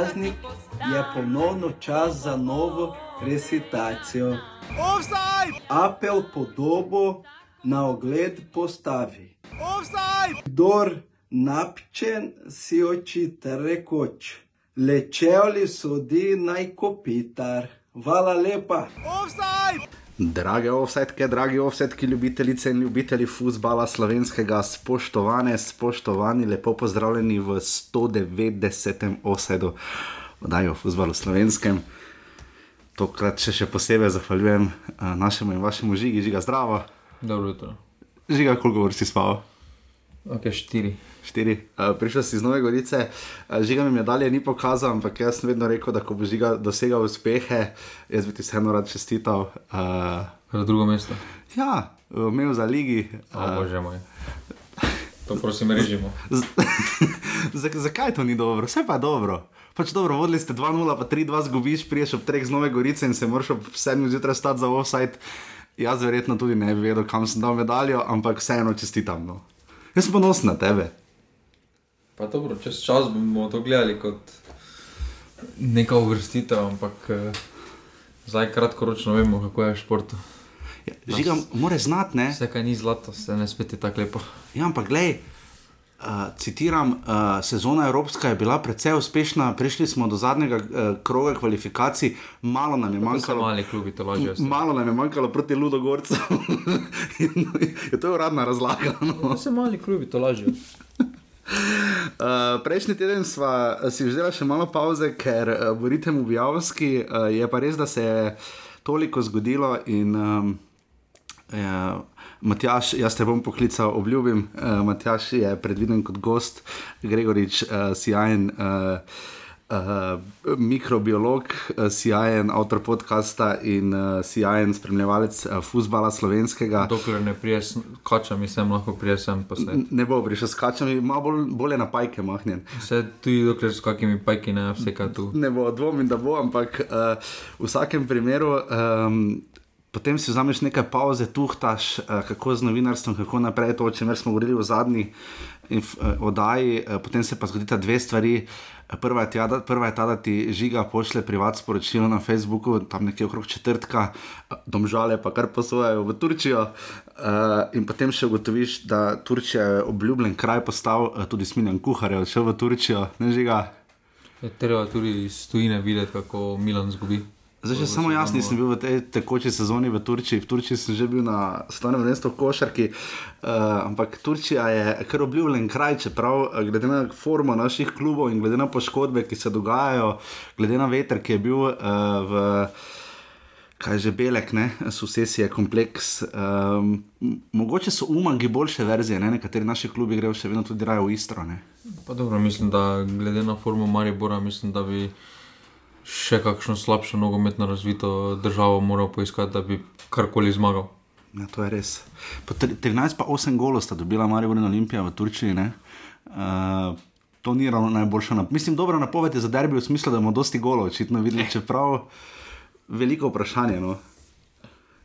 Praznik je ponovno čas za novo recitacijo. Offside! Apel podobo na ogled postavi. Offside! Kdor napčen si očita rekoč, lečevli sodi naj kopitar. Hvala lepa. Offside! Drage offsetke, dragi offsetki, ljubitelice in ljubitelji futbola slovenskega, spoštovane, spoštovani, lepo pozdravljeni v 190. osedu oddaje o futbalu slovenskem. Tokrat še, še posebej zahvaljujem uh, našemu in vašemu žigi, žiga zdravo. Dobro jutro. Žiga, koliko ur si spal? Ok, štiri. Štiri. Uh, prišel si iz Nove Gorice, uh, žiga mi medalje ni pokazal, ampak jaz sem vedno rekel, da ko bo žiga dosegal uspehe, jaz bi ti vseeno rad čestital. Uh, Za drugo mesto. ja, imel za ligi. O, bože moj. To prosim režimo. Zakaj to ni dobro? Vse pa je dobro. Pač dobro, vodili ste 2-0, pa 3-2 zgubiš, priješ ob 3 z Nove Gorice in se moraš ob 7 zjutraj stati za offside. Jaz verjetno tudi ne bi vedel, kam sem dal medaljo, ampak vseeno čestitam. No. Jaz sem ponosen na tebe. Pa dobro, čez čas bomo to gledali kot neka uvrstitev, ampak eh, zdaj kratkoročno vemo, kako je v športu. Ja, Žiga, moraš znati, ne? Vse, kar ni zlato, se ne spet je tako lepo. Ja, ampak glej. Uh, citiram, uh, sezona Evropska je bila precej uspešna, prišli smo do zadnjega uh, kroga kvalifikacij, malo nam je manjkalo. mali klubi to lažje. Malo nam je manjkalo proti Ludogorcu. Je to uradna razlaga. No. Se mali klubi to lažje. Uh, prejšnji teden smo si vzeli še malo pauze, ker uh, borite v Javski, uh, je pa res, da se je toliko zgodilo in um, uh, Matjaš, jaz te bom poklical, obljubim, uh, Matjaš je predviden kot gost, Gregorič, uh, sjajen. Uh, Uh, mikrobiolog, uh, sjajen avtor podcasta in uh, sjajen spremljevalec uh, futbola slovenskega. Dokler ne prijes, kačam, sem lahko prijesem posnet. Ne bo prišel s kačami, malo bolj, bolje na pajke mahnjen. Vse tudi dokler s kakimi pajki ne vse kaj tu. Ne bo, dvomim, da bo, ampak uh, v vsakem primeru. Um, Potem si vzameš nekaj pauze, tuhtaš, uh, kako z novinarstvom, kako naprej, to, o čemer smo govorili v zadnji inf, uh, oddaji. Uh, potem se pa zgodita dve stvari. Uh, Prva je, tja, prva je ta, da ti žiga pošle privat sporočilo na Facebooku, tam nekje okrog četrtka, domžale pa kar posojajo v Turčijo. Uh, in potem še ugotoviš, da Turčija je obljubljen kraj postal, uh, tudi Smiljan Kuhar je odšel v Turčijo, ne žiga. Je treba tudi iz tujine videti, kako Milan zgubi. Zdaj, če samo jaz nisem bil v tej tekoči sezoni v Turčiji, v Turčiji sem že bil na stvarnem mestu v košarki, uh, ampak Turčija je kar obljubljen kraj, čeprav eh, glede na formo naših klubov in glede na poškodbe, ki se dogajajo, glede na veter, ki je bil uh, v. Kaj že belek, ne, susesije, kompleks. Um, mogoče so umangi boljše verzije, ne? nekateri naši klubi grejo še vedno tudi raje v Istro. Ne? Pa dobro, mislim, da glede na formo Maribora, mislim, da bi še kakšno slabšo nogometno razvito državo moral poiskati, da bi karkoli zmagal. Ja, to je res. Po tri- 13 pa 8 golov sta dobila Maribor in Olimpija v Turčiji. Uh, to ni ravno najboljša napoved. Mislim, dobra napoved je za derbi v smislu, da bomo dosti golov očitno videli, čeprav veliko vprašanje. No.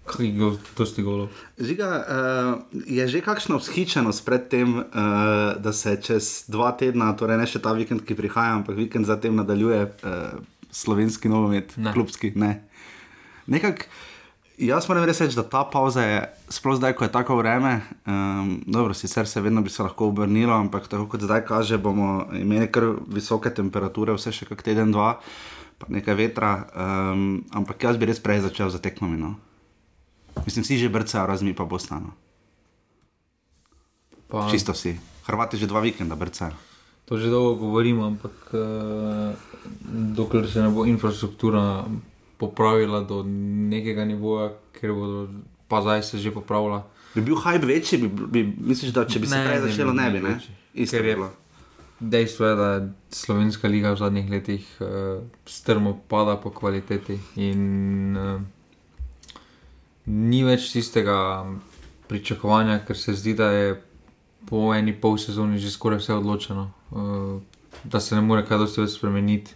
Kaj je dosti golov? Žiga, uh, je že kakšna vzhičenost pred tem, uh, da se čez dva tedna, torej ne še ta vikend, ki prihaja, ampak vikend zatem nadaljuje uh, slovenski nogomet, Ne. klubski. Ne. Nekak, jaz moram res reči, da ta pauza je, sploh zdaj, ko je tako vreme, um, dobro, sicer se vedno bi se lahko obrnilo, ampak tako kot zdaj kaže, bomo imeli kar visoke temperature, vse še kak teden, dva, pa nekaj vetra, um, ampak jaz bi res prej začel za tekmami. No. Mislim, vsi že brcajo, razmi pa bostano. Pa, Čisto vsi. Hrvati že dva vikenda brcajo. To že dolgo govorimo, ampak uh, dokler se ne bo infrastruktura popravila do nekega nivoja, ker bodo, pa zdaj se že popravila. Bi bil hype večji, bi, bi, misliš, da če bi se Ne, prej začelo, ne bi, ne? Isto je- bilo. Dejstvo je, da je Slovenska liga v zadnjih letih uh, strmo pada po kvaliteti in uh, ni več tistega pričakovanja, ker se zdi, da je po eni pol sezoni že skoraj vse odločeno, uh, da se ne more kaj dosti več spremeniti.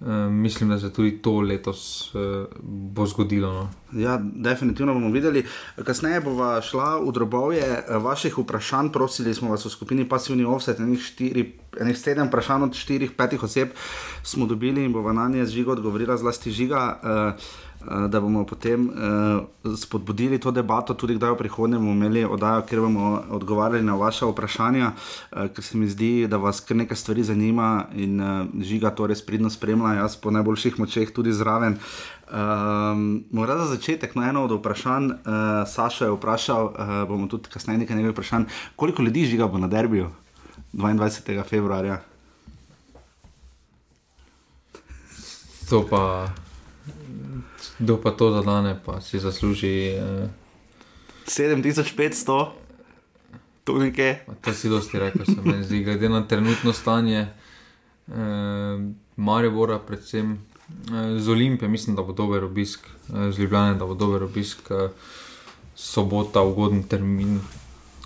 Uh, mislim, da se tudi to letos uh, bo zgodilo. No. Ja, definitivno bomo videli. Kasneje bomo šla v drobovje eh, vaših vprašanj. Prosili smo vas v skupini Passivni Offset, enih, štiri, enih sedem vprašanj od štirih, petih oseb smo dobili in bomo na nje z žigo odgovorila, zlasti žiga. Uh, da bomo potem uh, spodbudili to debato, tudi kdaj v prihodnje bomo imeli oddajo, kjer bomo odgovarjali na vaše vprašanja, uh, ker se mi zdi, da vas kar nekaj stvari zanima in uh, žiga to res pridno spremlja, jaz po najboljših močeh tudi zraven. Um, Morda za začetek, no eno od vprašanj, uh, Saša je vprašal, uh, bomo tudi kasneje nekaj nekaj vprašanj, koliko ljudi žiga bo na derbiju 22. februarja? To pa Kdo pa to zadane, pa si zasluži. Eh, 7500, to nekaj. To si dosti rekel, se mi zdi, glede na trenutno stanje, eh, Maribora, predvsem eh, z Olimpije, mislim, da bo dober obisk, eh, z Ljubljana, da bo dober obisk, eh, sobota, ugoden termin,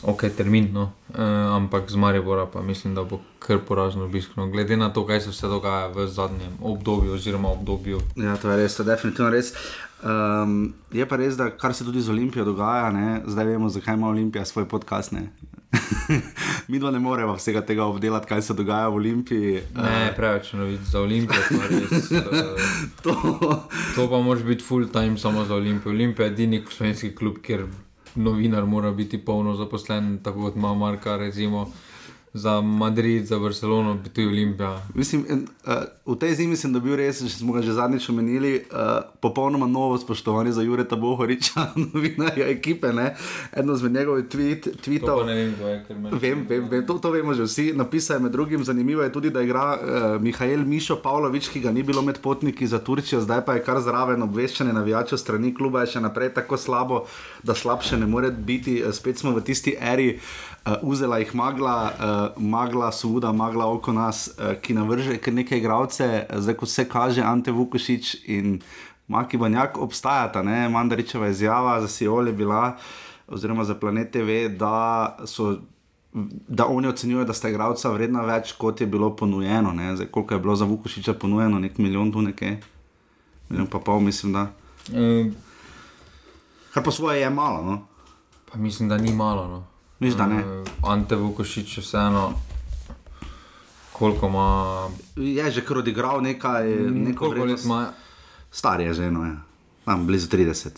ok, termin, no. eh, ampak z Maribora pa mislim, da bo kar porazno obisk. No. Glede na to, kaj se vse dogaja v zadnjem obdobju, oziroma obdobju. Ja, to je res, to je definitivno res. Um, je pa res, da kar se tudi z Olimpijo dogaja, ne? zdaj vemo, zakaj ima Olimpija svoj podcast. Mi dva ne moremo vsega tega obdelati, kaj se dogaja v Olimpiji. Ne, preveč novic za Olimpijo. Res, uh, to. to pa moraš biti full time samo za Olimpijo. Olimpija je edini slovenski klub, kjer novinar mora biti polno zaposlen, tako kot ima Marka, recimo za Madrid, za Barcelono, tudi Olimpija. Mislim, in, uh, v tej zimi sem dobil res, če smo ga že zadnjič omenili, uh, popolnoma novo spoštovanje za Jureta Bohoriča, novinarja ekipe. Ne? Eno izmed njegovih tweet, tweetov. To pa ne vem, kdo je, ker me Vem, vem, vem to, to vemo že vsi. Napisal je med drugim, zanimivo je tudi, da igra uh, Mihajl Mišo Pavlović, ki ga ni bilo med potniki za Turčijo, zdaj pa je kar zraven obveščanje navijačev strani kluba, je še naprej tako slabo, da slabše ne more biti. Spet smo v tisti eri. Uh, uzela jih magla, uh, magla, suda, magla oko nas, uh, ki navrže kar nekaj igralce, zdaj ko se kaže Ante Vukošič in Maki Banjak obstajata. Ne? Mandaričeva izjava za Sijol je bila, oziroma za Planet TV, da so. Da oni ocenjujejo, da sta igralca vredna več, kot je bilo ponujeno. Zdaj, koliko je bilo za Vukošiča ponujeno, nek milijon tu nekaj, milijon pa pol, mislim. Da. Uh, Kar pa svoje je malo. No? pa mislim, da ni malo. No. Miš, da ne. Uh, Ante Vukošič, vseeno, koliko ima. Je že kar odigral nekaj, neko Koliko let vrednost. ima? Star je že, no, ja. Tam blizu 30.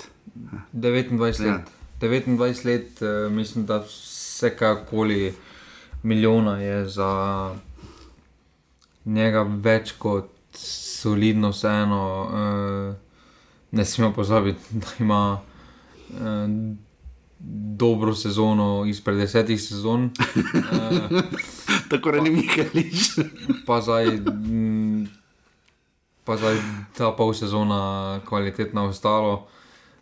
29 Ja. let. 29 let, uh, mislim, da vsekakoli milijona je za njega več kot solidno, vseeno. Uh, ne smemo pozabiti, da ima uh, dobro sezono izpred desetih sezon. Uh, Tako reni Mihalič. pa zdaj, mm, pa zdaj ta pol sezona kvalitetna ostalo,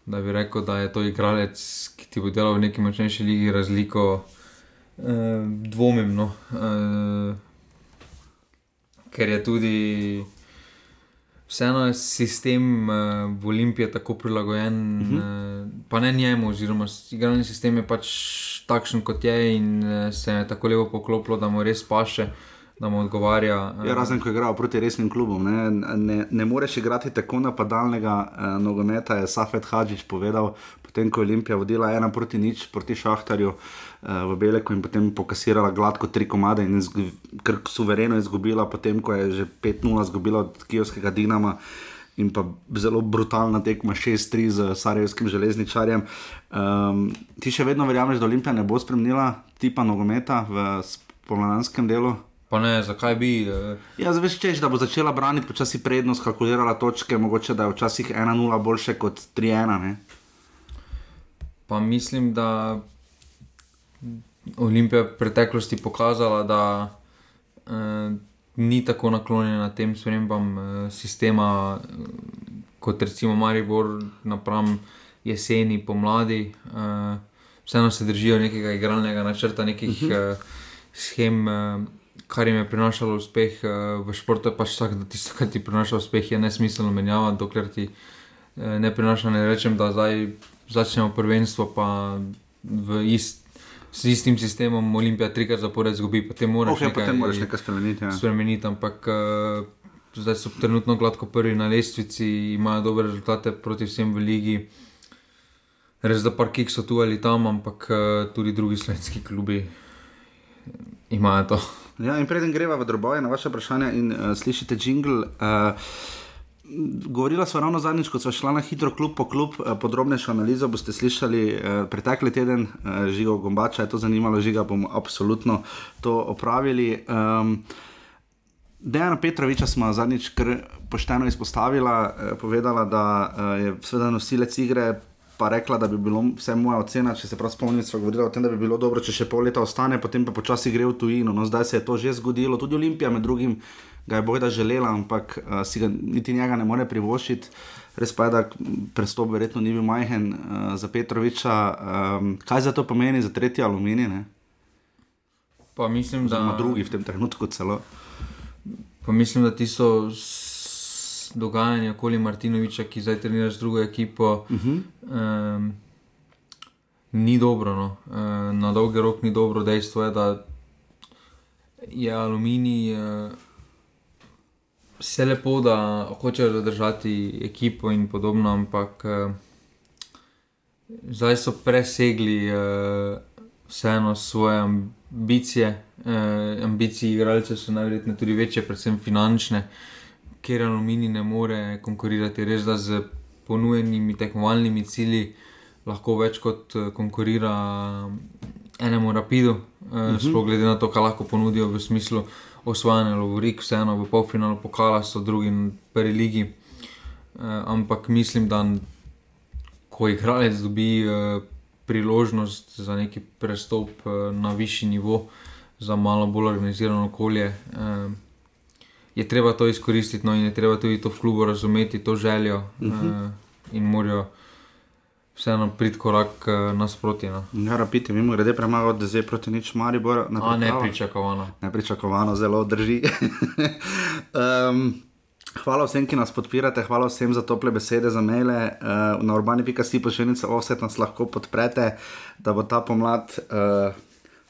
da bi rekel, da je to igralec, ki ti bo delal v neki močnejši ligi razliko, eh, dvomim. No. Eh, ker je tudi vseeno je sistem eh, v Olimpiji tako prilagojen, uh -huh. eh, pa ne njemu, oziroma igralni sistem je pač takšen, kot je in eh, se je tako lepo poklopilo, da mu res paše, da mu odgovarja. eh, Ja, razen ko igral proti resnim klubom. Ne, ne, ne moreš igrati tako napadalnega eh, nogometa, je Safet Hadžič povedal, potem ko je Olimpija vodila ena proti nič proti Šahtarju eh, v Beleku in potem pokasirala gladko tri komade in kar suvereno izgubila, potem ko je že 5-0 izgubila od Kijovskega Dinama. In pa zelo brutalna tekma 6-3 z Sarajevskim železničarjem. Um, ti še vedno verjameš, da Olimpija ne bo spremenila tipa nogometa v spomladanskem delu? Pa ne, zakaj bi? eh, Ja, zdaj veš, češ, da bo začela braniti počasi prednost, kalkulirala točke, mogoče da je včasih 1-0 boljše kot 3-1. ne. Pa mislim, da Olimpija v preteklosti pokazala, da eh, ni tako naklonjena tem spremembam eh, sistema, eh, kot recimo Maribor napram jeseni, pomladi. Eh, vseeno se držijo nekega igralnega načrta, nekih eh, schem. Eh, Kar jim je prinašalo uspeh eh, v športu, je pač vsak, da tisto, kar ti prinaša uspeh, je nesmiselno menjavati, dokler ti eh, ne prinaša. Ne rečem, da zdaj začnemo prvenstvo, pa v ist, s istim sistemom Olimpija trikrat zapored zgubi, potem moraš Okay, nekaj potem moraš nekaj spremeniti. Ja. spremeniti. Ampak uh, zdaj so trenutno gladko prvi na lestvici, imajo dobre rezultate proti vsem v ligi. Res da par kik so tu ali tam, ampak uh, tudi drugi slovenski klubi imajo to. Ja, in preden greva v droboje na vaše vprašanje in uh, slišite jingle. Uh, Govorila smo ravno zadnjič, ko smo šla na hitro, klub po klub, eh, podrobnejšo analizo boste slišali eh, pretekli teden, eh, žiga Gombača je to zanimalo, žiga bomo absolutno to opravili. Um, Dejana Petroviča smo zadnjič kar pošteno izpostavila, eh, povedala, da eh, je seveda nosilec igre, pa rekla, da bi bilo vse moja ocena, če se prav spomnim, sva govorila o tem, da bi bilo dobro, če še pol leta ostane, potem pa počasi gre v tujino. No, zdaj se je to že zgodilo, tudi Olimpija med drugim ga je bojda želela, ampak uh, si ga niti njega ne more privoščiti. Res pa je, da prestop verjetno ni bil majhen uh, za Petroviča. Um, kaj za to pomeni za tretji aluminij? Ne? Pa mislim, da ima drugi v tem trenutku celo. Pa mislim, da ti so dogajanje okoli Martinoviča, ki zdaj trenira z drugo ekipo, uh -huh. um, ni dobro. No. Uh, na dolgi rok ni dobro. Dejstvo je, da je aluminij. Uh, vse lepo, da hočejo zadržati ekipo in podobno, ampak uh, zdaj so presegli uh, vseeno svoje ambicije. Uh, ambicije igralcev so najverjetneje tudi večje, predvsem finančne, ker aluminij ne more konkurirati res da z ponujenimi tekmovalnimi cilji. Lahko več kot konkurira enemu rapidu, uh -huh. sploh glede na to, kaj lahko ponudijo v smislu uh, osvajanje Lovorik, vseeno v polfinalu pokala so drugi in prvi ligi. Uh, ampak mislim, da ko igralec dobi uh, priložnost za neki prestop uh, na višji nivo, za malo bolj organizirano okolje, uh, je treba to izkoristiti no, in je treba tudi to v klubu razumeti, to željo uh -huh. uh, in morajo vseeno prid korak uh, nasproti. No. Ja, rapiti, mimo grede premagal, da zdaj proti nič Maribor. A ne pričakovano. Ne pričakovano, zelo drži. um, Hvala vsem, ki nas podpirate, hvala vsem za tople besede, za maile. Uh, na urbani.si pošiljnica offset nas lahko podprete, da bo ta pomlad uh,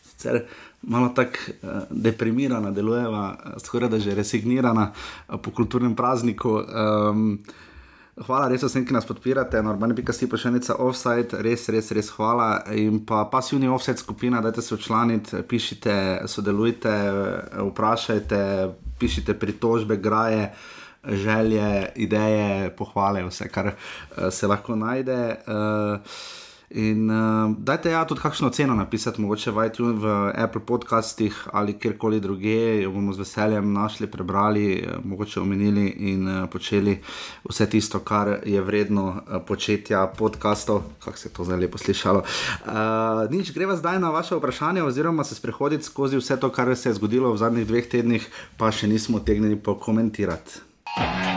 sicer malo tako uh, deprimirana, delujeva, skoraj da že resignirana uh, po kulturnem prazniku. Um, Hvala res vsem, ki nas podpirate, normalno bi kasi pošiljnica offside, res, res, res hvala. In pa pasivni offside skupina, dajte se včlaniti, pišite, sodelujte, vprašajte, pišite pritožbe, graje, želje, ideje, pohvale, vse, kar uh, se lahko najde. Uh, In uh, dajte ja tudi kakšno ceno napisati, mogoče v iTunes, v Apple podcastih ali kjerkoli druge, jo bomo z veseljem našli, prebrali, uh, mogoče omenili in uh, počeli vse tisto, kar je vredno uh, početja podcastov, kako se je to zdaj lepo slišalo. Uh, nič, greva zdaj na vaše vprašanje, oziroma se sprehoditi skozi vse to, kar se je zgodilo v zadnjih dveh tednih, pa še nismo tegnili pokomentirati.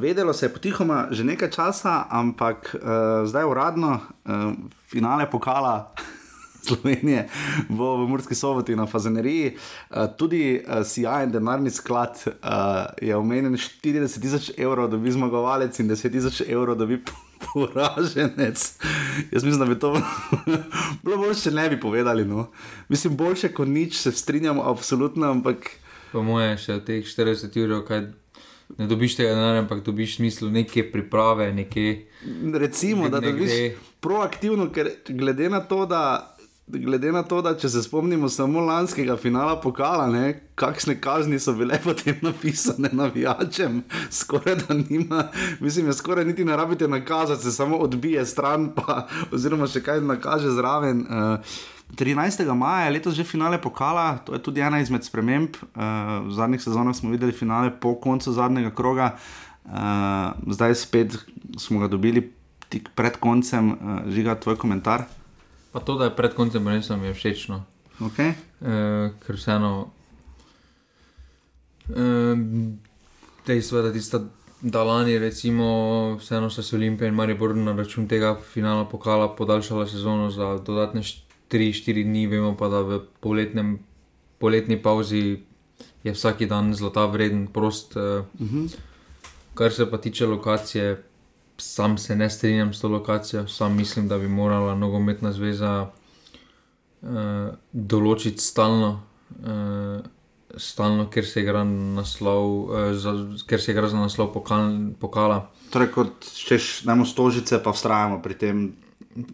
Vedelo se je potihoma že nekaj časa, ampak uh, zdaj uradno, uh, finale pokala Slovenije bo v Murski soboti na Fazeneriji. Uh, tudi uh, sijajen denarni sklad uh, je omenjen 40 tisoč evrov, da bi zmagovalec in 10 tisoč evrov, da bi poraženec. Jaz mislim, da bi to bilo boljše, če ne bi povedali. No. Mislim, boljše kot nič, se strinjamo, absolutno, ampak. Po mojem, še teh 40 ur, kaj ne dobiš tega denarja, ampak dobiš smisel neke priprave. Neke, Recimo, da nekde- dobiš proaktivno, ker glede na to, da. Glede na to, da če se spomnimo samo lanskega finala pokala, ne, kakšne kazni so bile potem napisane navijačem, skoraj da nima, mislim, je skoraj niti ne rabite nakazati, se samo odbije stran, pa, oziroma še kaj nakaže zraven. Uh, 13. maja je letos že finale pokala, to je tudi ena izmed sprememb. Uh, v zadnjih sezonah smo videli finale po koncu zadnjega kroga, uh, zdaj spet smo ga dobili tik pred koncem, uh, žiga tvoj komentar. Pa to, da je pred koncem prvenstva, mi je všeč. No. Okay. Uh, ker vseeno. Uh, Dejstvo je, da tista Dalani, recimo, vseeno so se Olimpija in Maribor na račun tega finala pokala podaljšala sezono za dodatne 3-4 dni, vemo pa, da v poletnem, poletni pauzi je vsak dan zlata vreden, prost. Uh, Uh -huh. Kar se pa tiče lokacije, sam se ne strinjam s to lokacijo, sam mislim, da bi morala nogometna zveza uh, določiti stalno, uh, stalno, ker se igra naslov, uh, za, ker se igra za naslov pokal, pokala. Torej, kot češ, dajmo stožice, pa vztrajamo pri tem.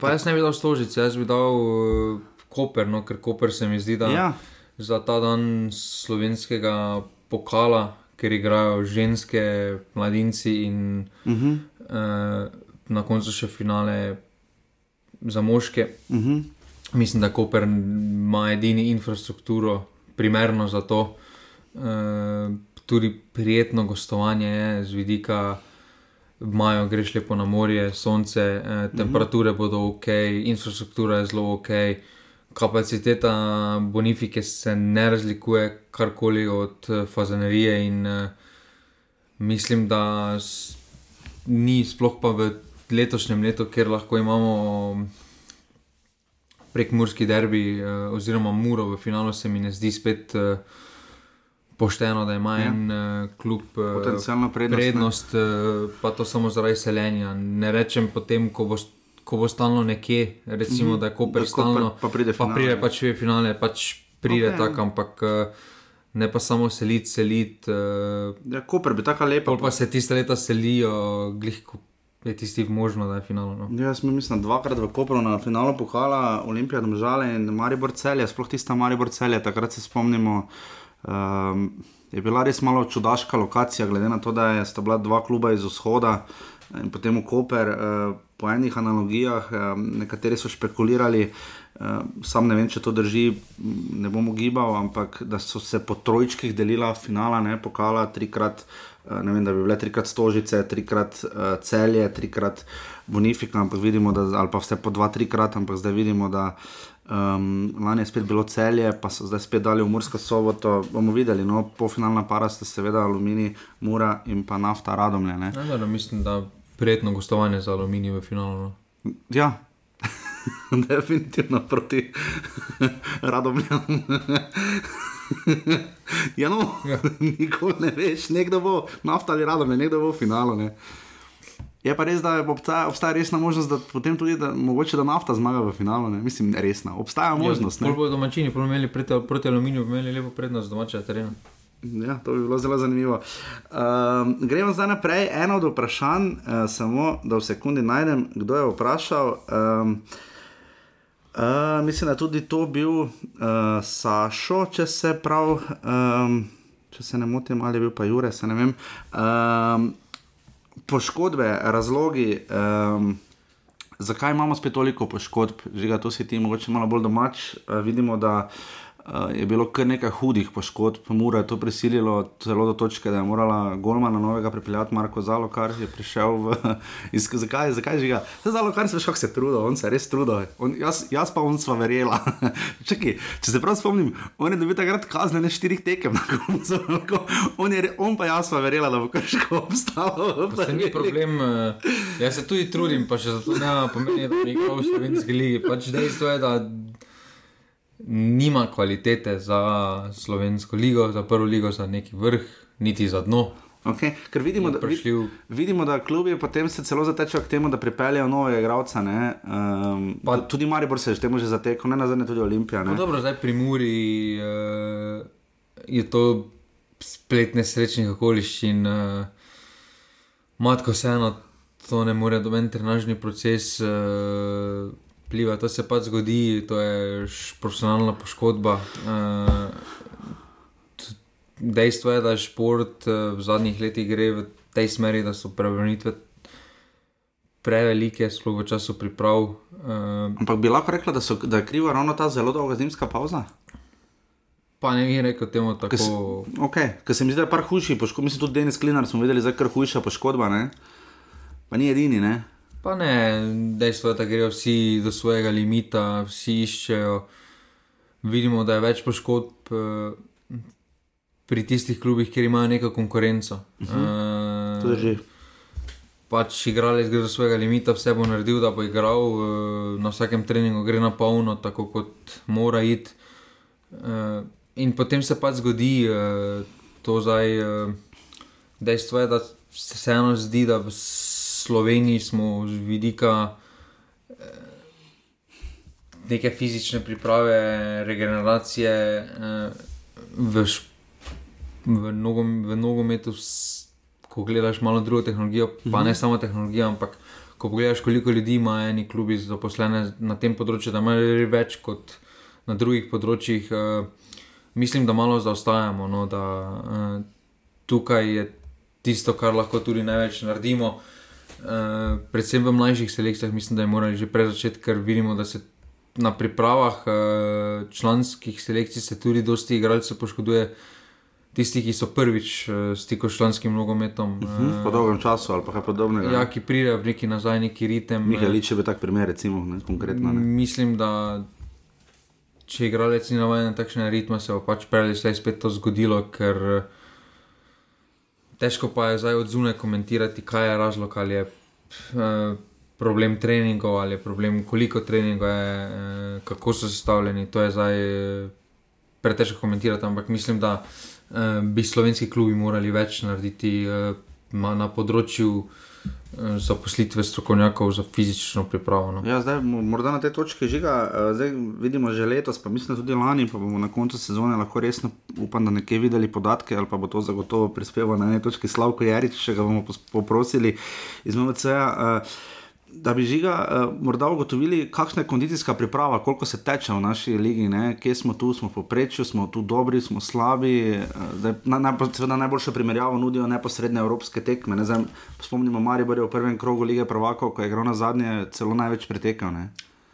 Pa jaz ne bi dal stožice, jaz bi dal uh, koper, no, ker koper se mi zdi, da Ja, za ta dan slovenskega pokala, ker igrajo ženske, mladinci in uh -huh, uh, na koncu še finale za moške. uh -huh. Mislim, da Koper ima edini infrastrukturo, primerno za to. Uh, tudi prijetno gostovanje je z vidika. Majo greš lepo na morje, sonce, eh, temperature bodo ok, infrastruktura je zelo ok, kapaciteta bonifike se ne razlikuje karkoli od eh, fazanerije in eh, mislim, da ni sploh pa v letošnjem letu, ker lahko imamo prek Murski derbi eh, oziroma Muro v finalu, se mi ne zdi spet eh, pošteno, da ima Ja. en eh, klub eh, Potencialno prednost, prednost eh, pa to samo zaradi seljenja. Ne rečem potem, ko bo, ko bo stalno nekje, recimo, Mhm. da je Koper Da stalno, pa pride pa finale. pride pač v finale, pač pride Ok. okay. tako, ampak eh, ne pa samo seliti, seliti. Uh, Ja, Koper bi tako lepa. pol pa se tiste leta selijo, glih, ko je tisti možno, da je finalno. No. Ja, Jaz mislim, dvakrat v Kopru na finalu pokala Olimpija, Domžale in Maribor celje, sploh tista Maribor celje, takrat se spomnimo. Um, je bila res malo čudaška lokacija, glede na to, da je, sta bila dva kluba iz vzhoda in potem v Koper. Uh, po enih analogijah, um, nekateri so špekulirali, uh, sam ne vem, če to drži, ne bom ugibal, ampak da so se po trojčkih delila finala, ne pokala trikrat. eh, Ne vem, da bi bile trikrat stožice, trikrat uh, celje, trikrat bonifika, ampak vidimo, da, ali pa vse po dva, trikrat, ampak zdaj vidimo, da um, lani je spet bilo celje, pa so zdaj spet dali v Mursko soboto. Bomo videli, no, polfinalna para sta seveda Alumini, Mura in pa nafta Radomlje. Ne? Ja, da, mislim, da prijetno gostovanje za aluminij v finalu. No. Ja, definitivno proti Radomljam. ja, no, Ja. nikoli ne veš, nekdo bo nafta ali Radomlje, nekdo bo v finalu. Ne? Je pa res, da obstaja, obstaja resna možnost, da potem tudi, da mogoče da nafta zmaga v finalu. Ne? Mislim, resna. Obstaja možnost. Ja, Ne? Bolj bodo domačini imeli proti, proti aluminiju, bi imeli lepo prednost domačega terena. Ja, to bi bilo zelo zanimivo. Um, gremo zdaj naprej. Eno od vprašanj, uh, samo da v sekundi najdem, kdo je vprašal. Um, uh, mislim, da je tudi to bil uh, Sašo, če se prav, um, če se ne motim, ali je bil pa Jure, se ne vem. Um, poškodbe, razlogi. Um, Zakaj imamo spet toliko poškodb, že to si ti mogoče malo bolj domač? Uh, vidimo, da je bilo kar nekaj hudih poškodb, Mura je to prisililo celo do točke, da je morala Golmana novega pripeljati Marko Zalo, kar je prišel v. Iz, zakaj, zakaj žiga? Zdaj Zalo, kar se je trudil, on se res trudil. On, jaz, jaz pa on sva verjela. Čakaj, če se prav spomnim, on je dobil takrat kazne ne štirih tekem na koncu. On, je, on pa jaz pa verjela, da bo krško obstalo. Pa Se ni problem, eh, jaz se tudi trudim, pa še zato ne pomeni, da bi igral v slovenski ligi. Pač dejstvo je, da nima kvalitete za slovensko ligo, za prvo ligo, za neki vrh, niti za dno. Okay, ker vidimo, da, prišli v- vidimo, da klubi potem se celo zatečejo k temu, da pripeljejo nove igralce. Um, Pa- tudi Maribor se je že temu že zatekel, ne nazadnje tudi Olimpija. No, dobro, zdaj pri Muri uh, je to splet nesrečnih okoliščin. Uh, matko vseeno to ne more doben trenažni proces uh, pliva, to se pač zgodi, to je profesionalna poškodba. T- dejstvo je, da šport uh, v zadnjih letih gre v tej smeri, da so prevrnitve prevelike, sploh v času priprav. Uh, Ampak bi lahko rekla, da, so, da je kriva ravno ta zelo dolga zimska pauza? pa ne bi rekel temu tako. Ker se- Okay, ker se mi zdi, da je par hujših poškodb, mislim tudi Denis Klinar smo videli, da je kar hujša poškodba, ne? pa ni edini. Ne? Pa ne, dejstvo je, da grejo vsi do svojega limita, vsi iščejo. Vidimo, da je več poškodb eh, pri tistih klubih, kjer imajo neko konkurenco. Uh -huh. To drži. Pač igralec gre do svojega limita, vse bo naredil, da bo igral, eh, na vsakem treningu gre na polno, tako kot mora iti. Eh, In potem se pač zgodi eh, to zdaj. eh, Dejstvo je, da se vseeno zdi, da Sloveniji smo z vidika eh, neke fizične priprave, regeneracije eh, v, v, nogom, v nogometu, ko gledaš malo drugo tehnologijo, pa ne samo tehnologijo, ampak ko pogledaš, koliko ljudi ima eni klubi zaposlene na tem področju, da imajo več kot na drugih področjih. eh, Mislim, da malo zaostajamo, no, da tukaj je tisto, kar lahko tudi največ naredimo. Uh, predvsem v mlajših selekcijah, mislim, da je morali že prej začeti, ker vidimo, da se na pripravah uh, članskih selekcij se tudi dosti igralcev poškoduje. Tisti, ki so prvič uh, stikali s članskim nogometom, Hm, po dolgem času ali pa kaj podobnega. ja, ki pridejo v neki nazaj, neki ritem. Mihajlič je bil tak primer, recimo, ne, konkretno. Ne. Mislim, da če igralec ni navaden na takšne ritme, se bo pač prej ali slej spet to zgodilo, ker eh, težko pa je zdaj od zunaj komentirati, kaj je razlog, ali je eh, problem treningov, ali je problem, koliko treningov je, eh, kako so sestavljeni. To je zdaj eh, pretežko komentirati, ampak mislim, da bi slovenski klubi morali več narediti na področju zaposlitve strokovnjakov za fizično pripravo. No. Ja, zdaj, mo- morda na tej točki žiga, eh, zdaj vidimo že letos, pa mislim tudi lani, pa bomo na koncu sezone lahko resno, upam, da nekje videli podatke, ali pa bo to zagotovo prispeval na eni točki Slavko Jarič, če ga bomo poprosili iz MVC-ja. Da bi žiga uh, morda ugotovili, kakšna je kondicijska priprava, koliko se teče v naši ligi, ne? kje smo tu, smo v povprečju, smo tu dobri, smo slabi. Uh, zdaj, na, na, seveda najboljšo primerjavo nudijo neposredne evropske tekme. Ne? Zdaj, spomnimo, Maribor v prvem krogu lige Prvakov, ko je igral na zadnje, celo največ pretekel. Ne?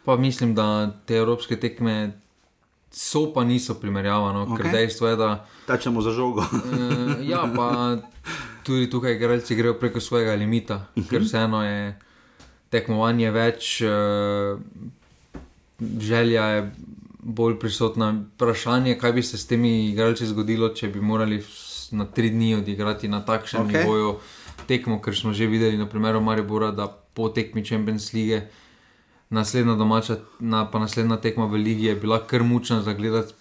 Pa mislim, da te evropske tekme so pa niso primerjava, no, okay. ker dejstvo je, da Tečemo za žogo. uh, ja, pa tudi tukaj igralci grejo preko svojega limita, uh -huh. ker vseeno je tekmovanje več, uh, želja je bolj prisotna. Vprašanje, kaj bi se s temi igralci zgodilo, če bi morali na tri dni odigrati na takšnem okay. nivoju tekmo, ker smo že videli na primeru Maribora, da po tekmi Champions League. Naslednja domača, na, pa naslednja tekma v Ligi je bila kar mučna za gledati,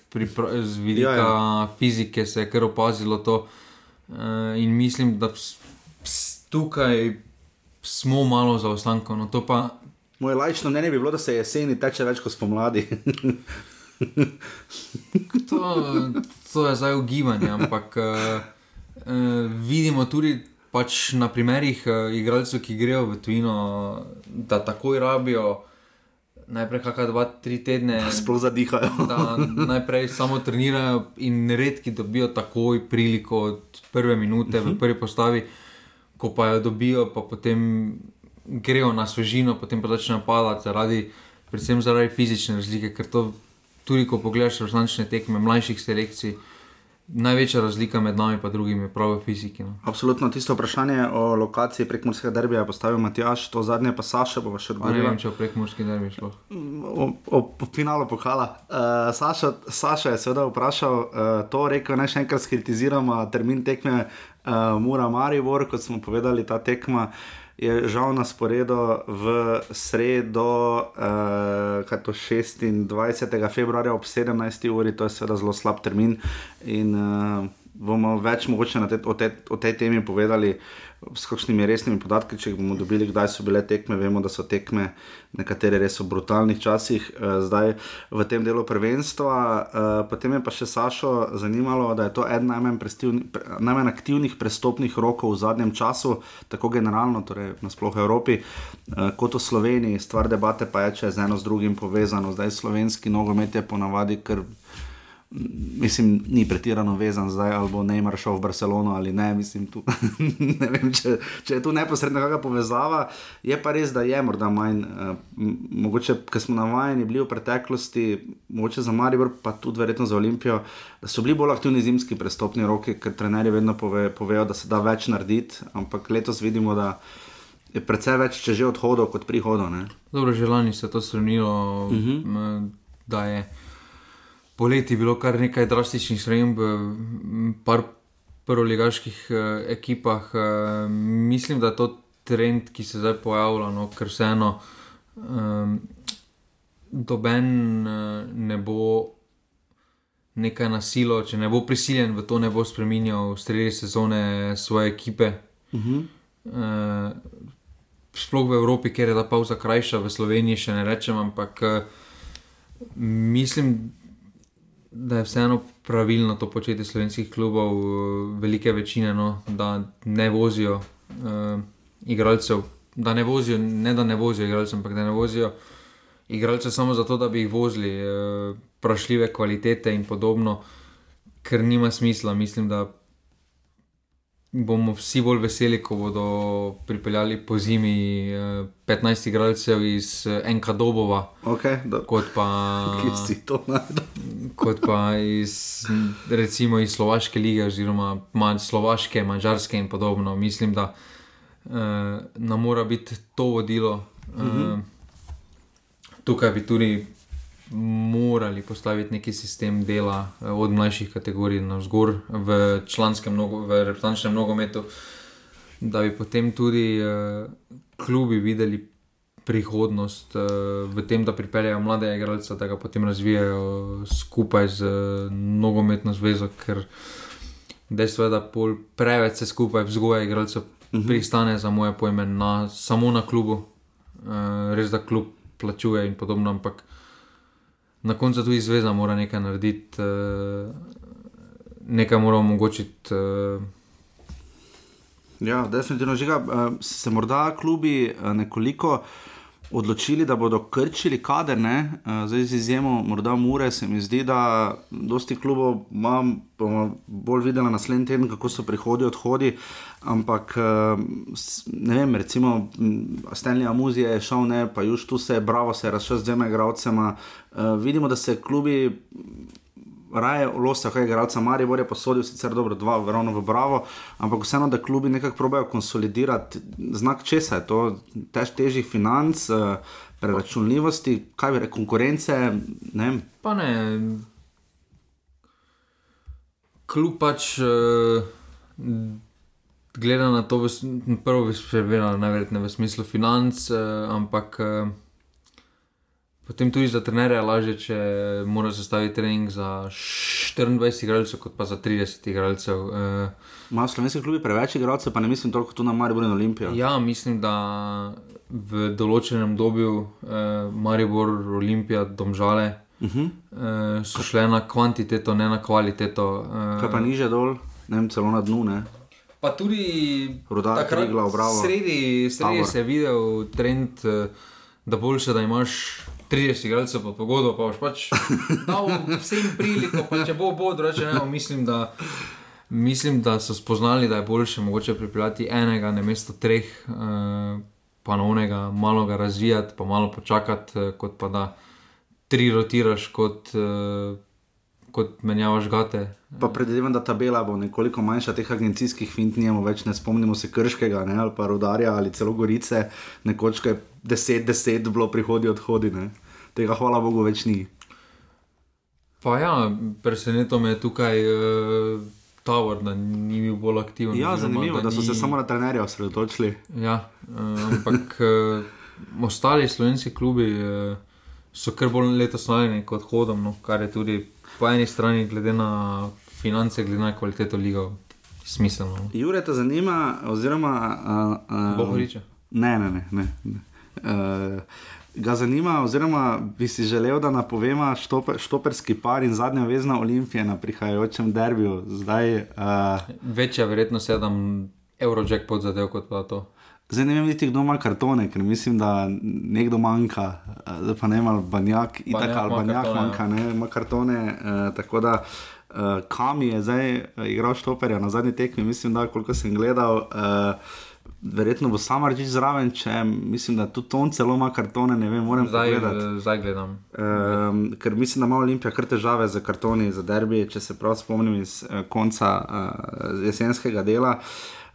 z vidika ja, ja. fizike se je kar opazilo to. Uh, in mislim, da ps, ps, tukaj smo malo zaostankov. No, to pa Moje lajčno mnenje bi bilo, da se jeseni teče več kot spomladi. to, to je zdaj ugibanje, ampak uh, uh, vidimo tudi pač na primerih uh, igralcev, ki grejo v tujino, da takoj rabijo. Najprej kakšne dva, tri tedne, Sploh zadihajo. da najprej samo trenirajo, in redki dobijo takoj priliko od prve minute v prvi postavi, ko pa jo dobijo, pa potem grejo na svežino, potem pa začnejo padati, zaradi, predvsem zaradi fizične razlike. Ker to tudi, ko pogledaš resnične tekme mlajših selekcij, največja razlika med nami in drugimi je prav v fiziki. No. Absolutno tisto vprašanje o lokaciji prekmorskega derbija je postavil Matjaš, to zadnje pa Saša bo še Pa ne odgovoril. vem, če v prekomorski derbi šlo. O, o, o finalu pokala. Uh, Saša, Saša je seveda vprašal uh, to, rekel naj še enkrat skritiziramo termin tekme uh, Mura Maribor, kot smo povedali, ta tekma je žal na sporedu v sredo, uh, kaj to 26. februarja ob 17. uri, to je seveda zelo slab termin. In, uh, bomo več mogoče te, o, te, o tej temi povedali s kakšnimi resnimi podatki, če jih bomo dobili, kdaj so bile tekme. Vemo, da so tekme nekatere res v brutalnih časih, eh, zdaj v tem delu prvenstva. Eh, potem je pa še Sašo zanimalo, da je to eden najmanj, najmanj aktivnih prestopnih rokov v zadnjem času, tako generalno, torej nasploh v Evropi, eh, kot v Sloveniji. Stvar debate pa je, če je z eno z drugim povezano. Zdaj slovenski nogomet je ponavadi kar mislim, ni pretirano vezan zdaj, ali bo Neymar šel v Barcelono ali ne. Mislim, tu, ne vem, če, če je tu neposredna kakšna povezava. Je pa res, da je morda manj, uh, mogoče, ker smo navajeni bili v preteklosti, mogoče za Maribor, pa tudi verjetno za Olimpijo, da so bili bolj aktivni zimski prestopni roki, ker trenerji vedno pove, povejo, da se da več narediti, ampak letos vidimo, da. Je precej več, če že odhodov, kot prihodov. ne. Dobro, že lani se je to strnilo, uh -huh. da je poleti bilo kar nekaj drastičnih sprememb par prvoligaških eh, ekipah. Eh, mislim, da je to trend, ki se zdaj pojavlja, no, ker vseeno eh, doben eh, ne bo nekaj nasilo, če ne bo prisiljen v to, ne bo spremenjal sredi sezone svoje ekipe. Uh -huh. uh, sploh v Evropi, kjer je ta pauza krajša, v Sloveniji še ne rečem, ampak uh, mislim, da je vseeno pravilno to početi slovenskih klubov, uh, velike večine, no, da ne vozijo uh, igralcev. Da ne vozijo, ne da ne vozijo igralcev, ampak da ne vozijo igralcev samo zato, da bi jih vozili, uh, prašljive kvalitete in podobno, ker nima smisla. Mislim, da bomo vsi bolj veseli, ko bodo pripeljali po zimi eh, 15 igralcev iz eh, NK Dobova, Okay, kot pa, Kje si to najdel? kot pa iz, recimo iz Slovaške lige, oziroma ma, Slovaške, Mačarske in podobno. Mislim, da uh, nam mora biti to vodilo. Uh, tukaj bi tudi morali postaviti neki sistem dela eh, od mlajših kategorij na vzgor v članskem, nogo, v reprezentančnem nogometu, da bi potem tudi uh, klubi videli prihodnost uh, v tem, da pripeljejo mlade igralce, da ga potem razvijajo skupaj z uh, nogometno zvezo, ker dejstvo je, da pol preveč se skupaj vzgoja igralcev Mhm. pristane za moje pojme na, samo na klubu. Uh, res da klub plačuje in podobno, ampak na koncu tudi zveza mora nekaj narediti, uh, nekaj mora omogočiti. Uh, Ja, definitivno žiga. Uh, se morda klubi nekoliko odločili, da bodo krčili kader, ne? Zdaj z izjemo morda Mure, se mi zdi, da dosti klubov imam, bomo bolj videli naslednji teden, kako so prihodi, odhodi. Uh, s- ne vem, recimo Stanley Amuzije je šel, ne, pa Juž tu se je, bravo se je razšel z dvema igralcema. Uh, vidimo, da se klubi raje losa, kaj igralca Maribor je posodil, sicer dobro, dva, ravno v Bravo, ampak vseeno, da klubi nekako probejo konsolidirati znak česa je to, tež, težjih financ, eh, preračunljivosti, kaj bi rekel, konkurence, ne pa ne. Kljub pač uh, gleda na to, v, prvo bi se vedela, najverjetneje v smislu financ, uh, ampak uh, potem tudi za trenerja je lažje, če mora sestaviti trening za 24 igralcev, kot pa za 30 igralcev. Uh, Imajo slovenski klubi preveč igralcev, pa ne mislim toliko tu na Maribor in Olimpijo. Ja, mislim, da v določenem obdobju eh, Maribor, Olimpija, Domžale Uh -huh. eh, so šle na kvantiteto, ne na kvaliteto. Eh, Kaj pa niže dol, ne vem, celo na dnu, ne. Pa tudi Rudar, takrat Triglav, Bravo. Sredi, sredi Tabor. se je videl trend, eh, da boljše, da imaš 30 igralcev pod pogodbo, pa boš pač dal vsem priliko, pa če bo, bo, drugače ne, mislim, da. Mislim, da so spoznali, da je boljše mogoče pripeljati enega na mesto treh, eh, pa novega, malo ga razvijati, pa malo počakati, eh, kot pa da tri rotiraš, kot, eh, kot menjavaš gate. Pa predvidevam, da tabela bo nekoliko manjša teh agencijskih fint, nijemo več, ne spomnimo se Krškega, ne, ali pa Rudarja ali celo Gorice, nekoč ko je 10-10 bilo prihodi odhodi, ne. Tega hvala Bogu več ni. Pa ja, presenetilo me je tukaj uh, Tower, da ni bil bolj aktiven. Ja, zanimivo, da so ni- se samo na trenerja osredotočili. Ja, uh, ampak uh, ostali slovenski klubi uh, so kar bolj letos naljeni kot hodom, no, kar je tudi po eni strani, glede na finance, glede na kvaliteto liga, smiselno. No. Jure te zanima, oziroma. Uh, uh, Bohoriča. Ne, ne, ne. ne, ne. Uh, ga zanima, oziroma bi si želel, da napovema štoper, štoperski par in zadnja vezna Olimpije na prihajajočem derbiju. Zdaj, uh, Večja verjetnost je, da bom Eurojackpot zadev kot pa to. Zdaj ne vem, niti kdo ima kartone, ker mislim, da nekdo manjka. Uh, zdaj pa ne ima banjak, itak Banjak ali banjak kartone, ja. manjka, ne ima kartone. Uh, tako da. Uh, kam je zdaj uh, igral štoperja na zadnji tekmi, mislim, da koliko sem gledal, uh, verjetno bo sam reči zraven, če mislim, da tudi on celo ima kartone, ne vem, moram Zdaj, pogledati. eh, zdaj gledam. Um, ker mislim, da ima Olimpija kar težave z kartoni za derbi, če se prav spomnim iz uh, konca uh, jesenskega dela.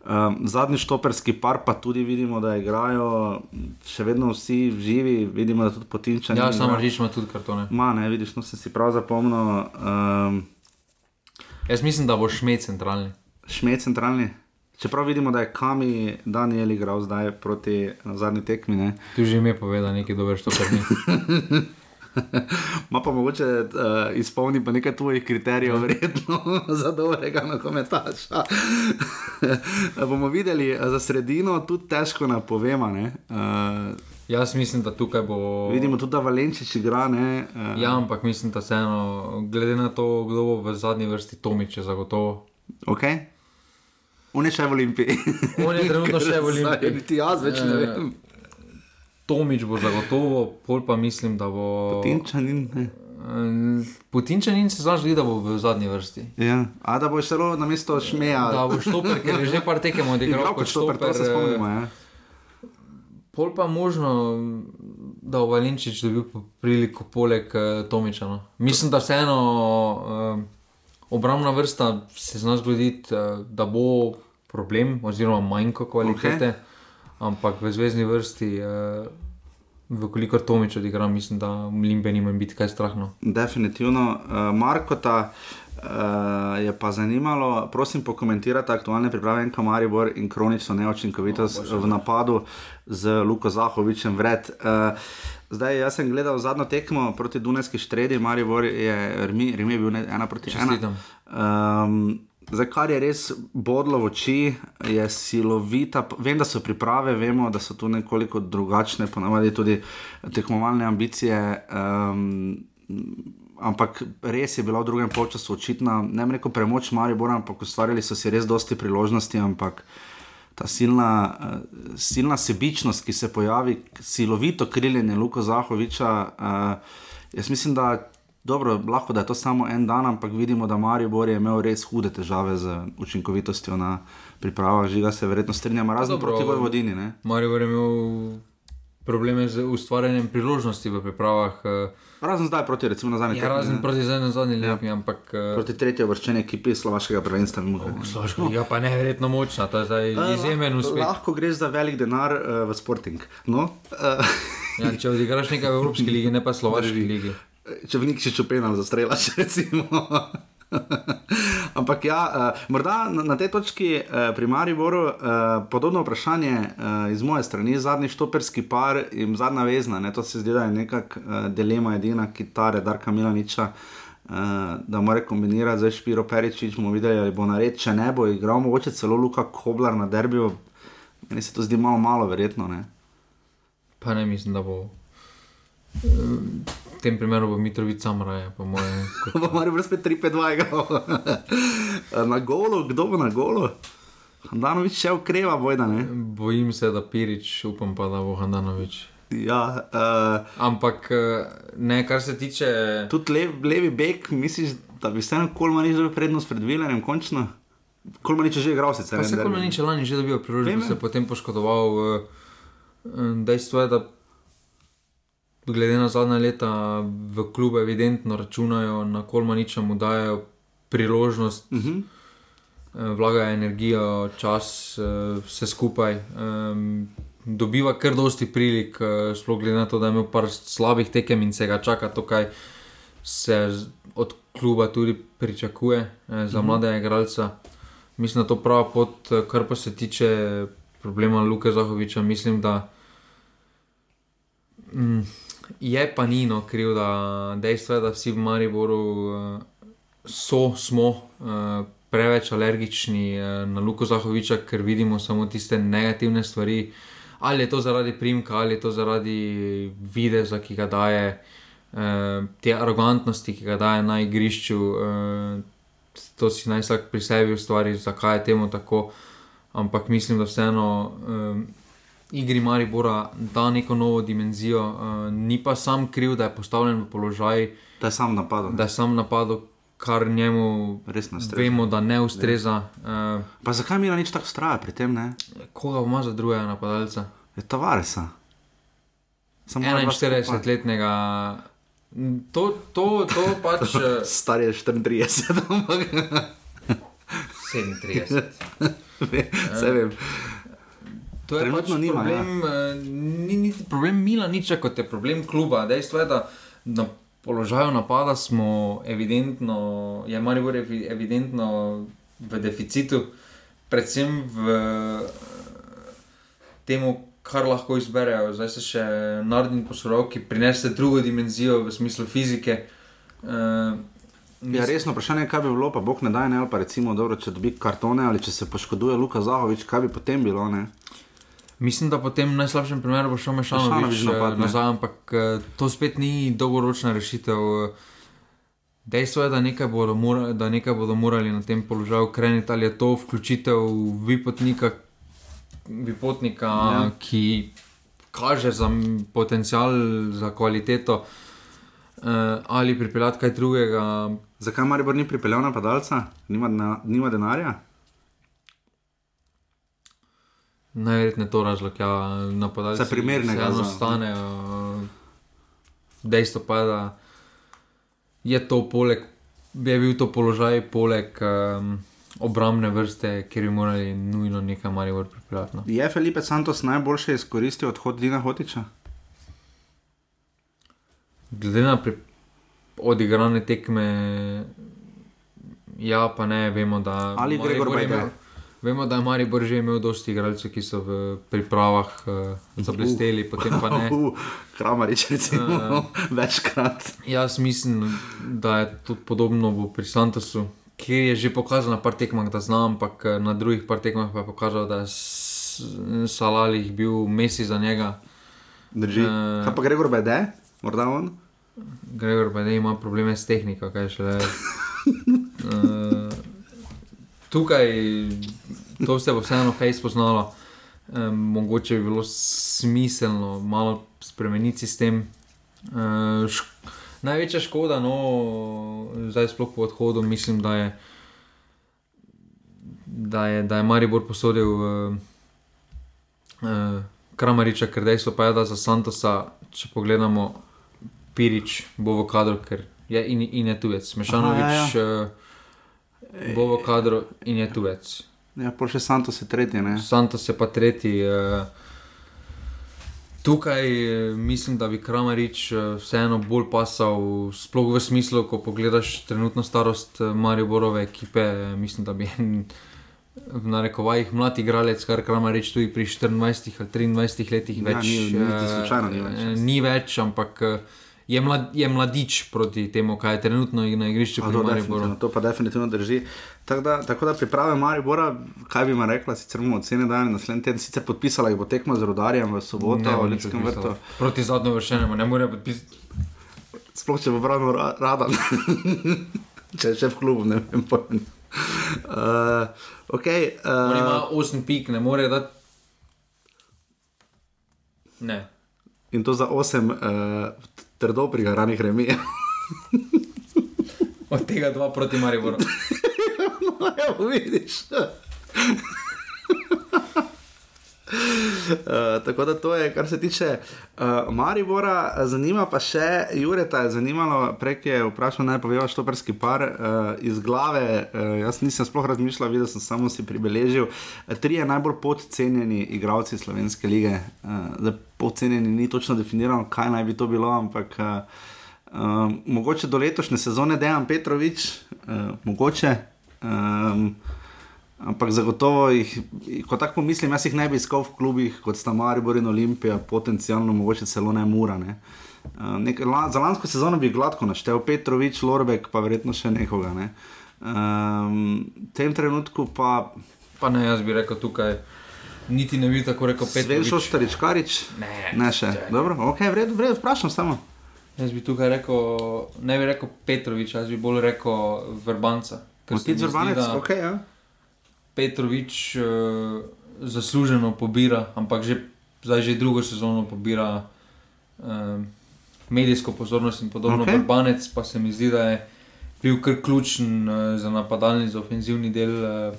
Um, zadnji štoperski par pa tudi vidimo, da igrajo še vedno vsi živi, vidimo, da tudi potinčani. Ja, samo reči ima tudi kartone. Ma, ne, vidiš, no sem si prav zapomnil. Um, Jaz mislim, da bo šmet centralni. Šmet centralni. Čeprav vidimo, da je Kami Daniel igral zdaj proti zadnji tekmi. Ne. Tu že ime poveda, nekaj dobro, što kar ni. Ma pa mogoče uh, izpolni pa nekaj tvojih kriterijev, verjetno za dobrega nogometaša. bomo videli eh, za sredino, tudi težko napovemo. Uh, Jaz mislim, da tukaj bo. vidimo tudi, da Valenčič igra. Ne, uh, Ja, ampak mislim, da vseeno, glede na to, kdo bo v zadnji vrsti Tomič, je zagotovo. okay. On je še v Olimpiji. On je trenutno še v Olimpiji. Niti jaz več ne Eh, vem. Tomič bo zagotovo, pol pa mislim, da bo. Tinčanin. ne. Putinčanin se znaš, da bo v zadnji vrsti. Ja. A da bo šlo na mesto šmeja. Da bo štoper, ker je že par tekem odigral Igral kot štoper, to se eh, spomnimo. Ja. Pol pa možno, da bo Valenčič dobil priliko poleg uh, Tomiča. No. Mislim, da vseeno uh, obrambna vrsta se zna zgoditi, uh, da bo problem, oziroma manjko kvalitete, okay. Ampak v zvezdni vrsti, uh, vkolikor Tomič odigra, mislim, da Limbe nima biti kaj strahno. Definitivno. Uh, Markota uh, je pa zanimalo, prosim, pokomentirajte aktualne priprave NK Maribor in kronično neočinkovitost v napadu z Luko Zahovičem vred. Uh, Zdaj, jaz sem gledal zadnjo tekmo proti Dunajski štredi, Maribor je, Rmi, Rmi je bil ne, ena proti ena. Čestitam. Um, Zdaj, kar je res bodlo v oči, je silovita. Vem, da so priprave, vemo, da so tu nekoliko drugačne, ponavadi tudi tekmovalne ambicije. Um, ampak res je bila v drugem polčasu očitna, ne vem, rekel premoč Maribora, ampak ustvarjali so si res dosti priložnosti, ampak ta silna, uh, silna sebičnost, ki se pojavi, silovito kriljenje Luka Zahoviča, uh, jaz mislim, da dobro, lahko da je to samo en dan, ampak vidimo, da Maribor je imel res hude težave z učinkovitostjo na pripravah, žiga se verjetno strinjamo, razen Dobro, proti Vojvodini. Ne? Marijo je imel probleme z ustvarjanjem priložnosti v pripravah. Uh, Razen zdaj proti, recimo, na zadnji ja, razen tekmi, ne. proti zadnji zadnji lepi, ampak. Uh, proti tretje vrščene ekipi slovaškega prvenstva. mimogrede. Slovaška liga pa neverjetno močna, to je zdaj izjemen uspeh. Lahko greš za velik denar uh, v Sporting. No, uh, Ja, če odigraš nekaj v Evropski ligi, ne pa Slovaški ligi. Če v Nikšiču penal zastrelaš, recimo. Ampak ja, uh, morda na, na tej točki uh, pri Mariboru uh, podobno vprašanje uh, iz moje strani, zadnji štoperski par in zadnja vezna. Ne, to se zdi, da je nekakšna uh, dilema edina, ki tare Darka Milaniča. Uh, da mora kombinirati za Špiro Peričič, bomo videli, ali bo nared, če ne bo igral, mogoče celo Luka Koblar na derbiju. Meni se to zdi malo, malo verjetno. Ne? Pa ne mislim, da bo. V tem primeru bo Mitrovic sam raje, po mojem. kot- bo moral spet 3-5-2 igral. na golu, kdo bo na golu? Handanovič še ukreva, bojda ne. Bojim se, da Pirič, upam pa, da bo Handanovič. Ja, uh, Ampak eh, ne, kar se tiče. tudi lev, levi bek, misliš, da bi vseeno Kolmanič dobil prednost pred Vilerjem, končno? Kolmanič je že igral, sicer. En se derbi. kot nič lani že dobil priložnost, da se ja. potem poškodoval. eh, Dejstvo je, da glede na zadnja leta v klubu evidentno računajo na Kolmaniča, mu dajo priložnost, Uh -huh. eh, vlagajo energijo, čas, eh, vse skupaj. em, Dobiva kar dosti prilik, eh, sploh glede na to, da je imel par slabih tekem in se ga čaka to, kaj se od kluba tudi pričakuje za mlade igralca. Mislim, da to prava pot, kar pa se tiče problema Luka Zahoviča, mislim, da mm, je pa nino kriv, da dejstvo je, da vsi v Mariboru uh, so, smo uh, preveč alergični uh, na Luka Zahoviča, ker vidimo samo tiste negativne stvari. Ali je to zaradi primka, ali je to zaradi videza, ki ga daje, te arogantnosti, ki ga daje na igrišču. To si naj vsak pri sebi ustvari, zakaj je temu tako. Ampak mislim, da vseeno igri Maribora da neko novo dimenzijo, uh, ni pa sam kriv, da je postavljen v položaj, Da je sam napadal. da je sam napadel, kar njemu vemo, da ne ustreza. Uh, Pa zakaj Mila nič tako straja pri tem, ne? koga ima za drugega napadalca? Je skupaj. 41-letnega. To, to, to pač eh, Star je 34, ampak 37. vse vem. To je Trenutno pač nima, ja. problem, ja. ni niti problem Mila, nič kot je problem kluba. Dejstvo je, da na položaju napada smo evidentno, je Maribor evi- evidentno v deficitu, predvsem v temu, kar lahko izberejo. Zdaj se še narodni posoroki prinese drugo dimenzijo v smislu fizike. Uh, Ja, resno vprašanje je, kaj bi bilo, pa Bog ne da, ali pa recimo, dobro, če dobi kartone ali če se poškoduje Luka Zahovič, kaj bi potem bilo. Ne? Mislim, da potem v najslabšem primeru bo šel Mešanovič Mešanović napad, eh, nazaj, ampak eh, to spet ni dolgoročna rešitev. Dejstvo je, da nekaj, bodo morali, da nekaj bodo morali na tem položaju kreniti, ali je to vključitev vipotnika, vipotnika Ja. ki kaže za potencial, za kvaliteto, eh, ali pripeljati kaj drugega. Zakaj Maribor ni pripeljal napadalca, nima, na, nima denarja? Najverjetneje je to razlog, ja, napadalci Za primernega vseeno stanejo. Dejstvo pa je, da je to poleg, je bil to položaj poleg um, obrambne vrste, kjer bi morali nujno nekaj Maribor pripeljati. No. Je Felipe Santos najboljše izkoristil odhod Dina Hotiča? Glede na pri, odigrane tekme, ja, pa ne, vemo, da Ali Gregor Maribor je Bajde? imel- Vemo, da je Maribor že imel dosti igralcev, ki so v pripravah uh, zablesteli, potem pa ne. Uh, Kramarič, recimo, Eh. večkrat. Jaz mislim, da je tudi podobno pri Santosu, ki je že pokazal na par tekmah, da znam, ampak eh, na drugih par tekmah pa je pokazal, da je Salalih bil Messi za njega. Drži. Eh. Kaj pa Gregor Bede, morda on? Gregor ne ima probleme s tehniko, kaj še le. Uh, tukaj to se bo vseeno fejs poznalo. Um, mogoče bi bilo smiselno malo spremeniti sistem. Uh, šk največja škoda, no, zdaj sploh po odhodu, mislim, da je, da je, da je Maribor posodil uh, uh, Kramariča, ker dejstvo pa je, da za Santosa, če pogledamo, Pirič bo v kadru, ker je in, in je tujec. Mešanovič ja, ja, ja. Bo v kadru in je tujec. Ja, pol še Santos je tretji, ne? Santos je pa tretji. eh, Tukaj eh, mislim, da bi Kramarič eh, vseeno bolj pasal, sploh v smislu, ko pogledaš trenutno starost Mariborove ekipe. Mislim, da bi en v narekovajih mlad igralec, kar Kramarič tudi pri 24 ali 23 letih Ja, več. ni- niti eh, slučajno ni več. eh, Ni več, ampak eh, je, mlad, je mladič proti temu, kaj je trenutno na igrišču A To, to pa definitivno drži. Tako da, tako da priprave Maribora, kaj bi vam rekla, sicer bomo ocene dali naslednji teden, sicer podpisala jih bo tekmo z rodarjem v soboto v Ljudskem vrtu. Proti zadnjemu vršenemu, ne more podpisati. Sploh če bo pravno ra radan, če še v klubu, ne vem. pojem. Uh, okay, On uh, ima 8 pik, ne more dati. Ne. in to za 8 uh, trdo prigaranih remijev. Od tega dva proti Mariboru. No, evo, vidiš. Uh, tako da to je, kar se tiče uh, Maribora, zanima pa še Jureta, je zanimalo, prej je vprašal, naj poveva štoperski par uh, iz glave. Uh, jaz nisem sploh razmišljal, videl sem samo si pribeležil. Uh, trije najbolj podcenjeni igralci slovenske lige. Uh, podcenjeni ni točno definirano, kaj naj bi to bilo, ampak. Uh, Um, mogoče do letošnje sezone Dejan Petrovič, uh, mogoče. Um, ampak zagotovo jih, ko tako pomislim, jaz jih ne bi iskal v klubih kot sta Maribor in Olimpija, potencialno mogoče celo ne Mura. Ne. Uh, nek, la, za lansko sezono bi gladko naštel Petrovič, Lorbek, pa verjetno še nekoga. Ne. Um, v tem trenutku pa Pa ne, jaz bi rekel tukaj, niti ne bi tako rekel Petrovič. Šoštarič, Karič. Ne, ne še. Dobro, ok, v redu, v redu, vprašam samo. Jaz bi tukaj rekel, ne bi rekel Petrovič, jaz bi bolj rekel Verbanca. Motic mi zdi, Vrbanec, da ok, ja. Petrovič uh, zasluženo pobira, ampak že, zdaj že drugo sezono pobira uh, medijsko pozornost in podobno. Okay. Vrbanec pa se mi zdi, da je bil kar ključen uh, za napadalni, za ofenzivni del. Uh,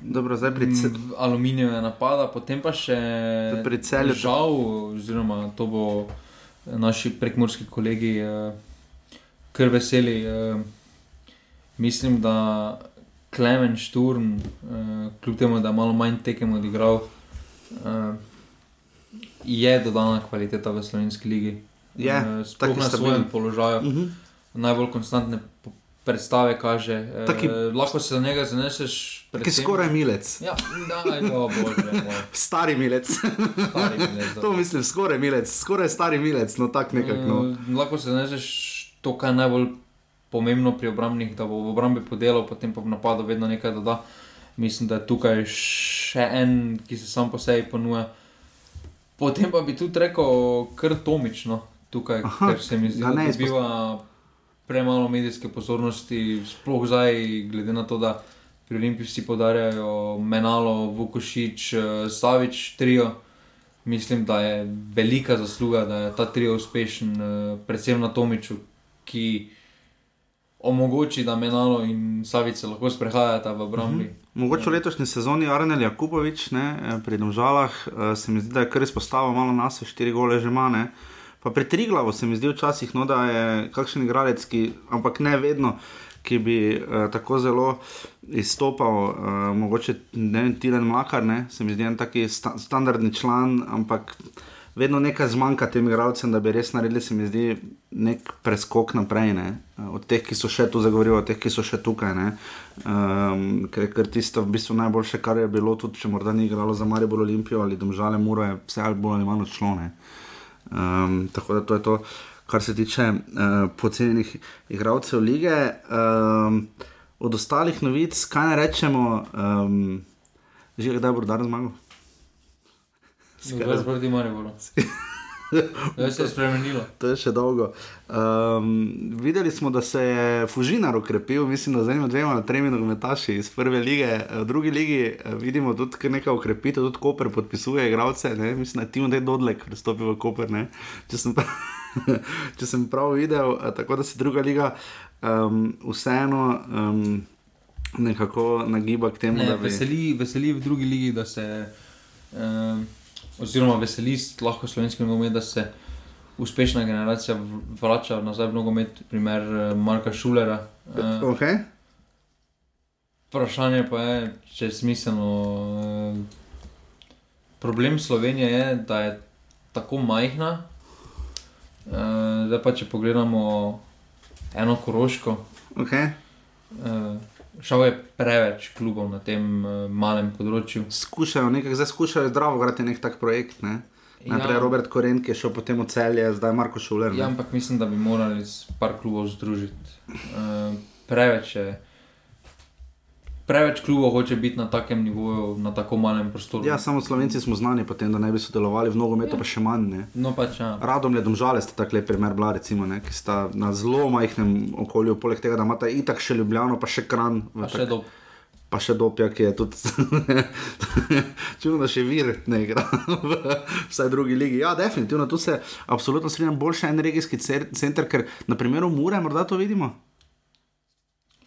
Dobro, zdaj pri C- v Aluminiju je napada, potem pa še Pri Celju- žal, oziroma to bo naši prekmorski kolegi uh, kar veseli. Uh, mislim, da Klemen Šturm, uh, kljub temu, da je malo manj tekem odigral, uh, je dodana kvaliteta v slovenski ligi. Je, uh, sploh na stabilen. svojem položaju, Mhm. najbolj konstantne predstave kaže. Eh, Taki- lahko se za njega zaneseš. Ki je skoraj milec. Ja, da, jo, bože, moj, Stari milec. stari milec, to dobro. mislim, skoraj milec, skoraj stari milec, no tak nekako. No. Eh, Lahko se zaneseš to, kar najbolj pomembno pri obrambnih, da bo v obrambi podelal, potem pa v napadu vedno nekaj doda. Mislim, da je tukaj še en, ki se sam po sebi ponuja. Potem pa bi tudi rekel, kar Tomično tukaj, Aha, ker se mi zdi, ga da ne dobiva premalo medijske pozornosti, sploh zdaj, glede na to, da pri Olimpiji vsi podarjajo Menalo, Vukošič, eh, Savič, trio. Mislim, da je velika zasluga, da je ta trio uspešen, eh, predvsem na Tomiču, ki omogoči, da Menalo in Savice lahko sprehajata v obrambi. Mhm. Mogoče v letošnji sezoni Arnel Jakubovič ne, eh, pri Domžalah eh, se mi zdi, da je kar izpostavil malo nas, štiri gole že ima. Ne. Pa pri Triglavu se mi zdi včasih, no, da je kakšen igralec, ki, ampak ne vedno, ki bi uh, tako zelo izstopal, uh, mogoče ne vem, Tilen Makar, ne, se mi zdi en taki sta, standardni član, ampak vedno nekaj zmanjka tem igralcem, da bi res naredili, se mi zdi, nek preskok naprej. Ne? Od teh, ki so še tu, zagovorijo, od teh, ki so še tukaj. ne. Um, ker, ker tisto v bistvu najboljše, kar je bilo, tudi če morda ni igralo za Maribor Olimpijo ali Domžale Muro, je vse ali bolj ali manj odšlo. ne. Um, tako da to je to, kar se tiče uh, pocenjenih igralcev lige. Um, od ostalih novic, kaj ne rečemo, um, že kdaj bo Rudar zmagal? Zgoraj proti Mariboru. Da se je spremenilo. To je še dolgo. Um, videli smo, da se je Fužinar ukrepil, mislim, da z enima, dvema, tremi nogometaši iz prve lige. V drugi ligi eh, vidimo tudi nekaj ukrepitev, tudi Koper podpisuje igralce. Ne? Mislim, da je Timo Dej Dodlek pristopil v Koper. ne. Če sem, prav, če sem prav videl, eh, tako da se druga liga um, vseeno um, nekako nagiba k temu, Ne, da bi. veseli, veseli v drugi ligi, da se, um, oziroma veseli lahko slovenski nogomet, da se uspešna generacija vrača nazaj v nogomet, primer eh, Marka Šulera. Uh, Okay. vprašanje pa je, če je smiselno. Uh, problem Slovenije je, da je tako majhna. Zdaj pa če pogledamo eno koroško. Okay. Šel je preveč klubov na tem uh, malem področju. Skušajo nekako, zdaj skušajo zdravo graditi nek tak projekt. Ne? Najprej Ja. Robert Koren, ki je šel potem v celje, zdaj Marko Šuler. ne. Ja, ampak mislim, da bi morali s par klubov združiti. Uh, preveč je. Preveč klubov hoče biti na takem nivoju, na tako malem prostoru. Ja, samo Slovenci smo znani potem, da ne bi sodelovali v nogometu, ja. pa še manj. Ne. No, pač ja. Radom je domžale, sta tako lep primer, bila, recimo, ne, ki sta na zelo majhnem okolju, poleg tega, da imata itak še Ljubljano, pa še kran, Pa še do. pa še dopja, ki je tudi čudno, da še vir ne igra v vsaj drugi ligi. Ja, definitivno, tu se absolutno strinjam, boljše en regijski center, ker na primeru Mure morda to vidimo.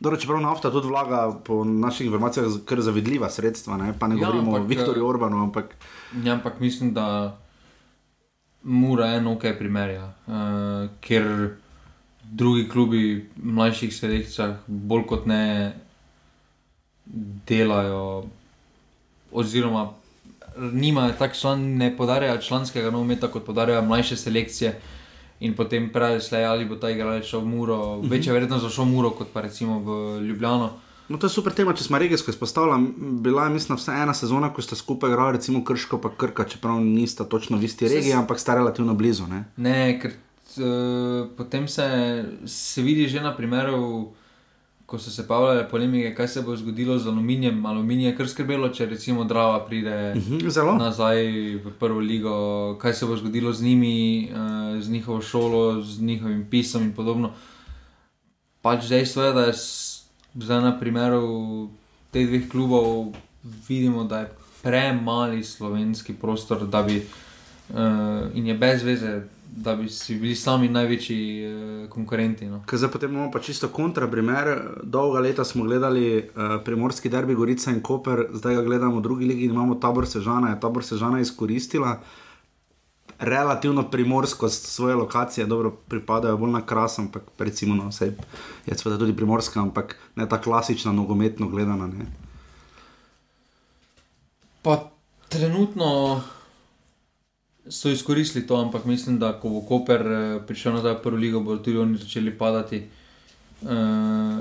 Dobro, čeprav nafta tudi vlaga po naših informacijah kar zavidljiva sredstva, ne? pa ne Ja, govorimo o ampak, Viktorju eh, Orbanu, ampak Ja, ampak mislim, da mora en ok primerja, uh, ker drugi klubi v mlajših selekcijah bolj kot ne delajo, oziroma nimajo tako član, ne podarjajo članskega nogometa, kot podarjajo mlajše selekcije. In potem preveslej, ali bo ta igralec šel v Muro, večja verjetnost, da bo šel v Muro, kot pa recimo v Ljubljano. No, to je super tema, če smo regijsko izpostavljali. Bila je, mislim, vsaj ena sezona, ko sta skupaj igrala, recimo Krško pa Krka, čeprav nista točno v isti regiji, ampak sta relativno blizu. Ne? Ne, ker uh, potem se, se vidi že na primeru, ko so se pavljale polemike, kaj se bo zgodilo z aluminijem. Aluminij je kar skrbelo, če recimo Drava pride Mhm, Zelo. nazaj v prvo ligo, kaj se bo zgodilo z njimi, uh, z njihovo šolo, z njihovim pisom in podobno. Pač dejstvo je, da je zdaj na primeru teh dveh klubov vidimo, da je premali slovenski prostor, da bi uh, in je brez veze, da bi si bili sami največji uh, konkurenti. No. Ker zdaj potem imamo pa čisto kontraprimer. Dolga leta smo gledali uh, primorski derbi Gorica in Koper, zdaj ga gledamo v drugi ligi in imamo tabor Sežana. Je tabor Sežana izkoristila relativno primorskost svoje lokacije, dobro pripadajo bolj na kras, ampak recimo no, vse je seveda tudi primorska, ampak ne ta klasična nogometno gledana. Ne. Pa trenutno so izkoristili to, ampak mislim, da ko bo Koper eh, prišel nazaj v prvo ligo, bodo tudi oni začeli padati. uh,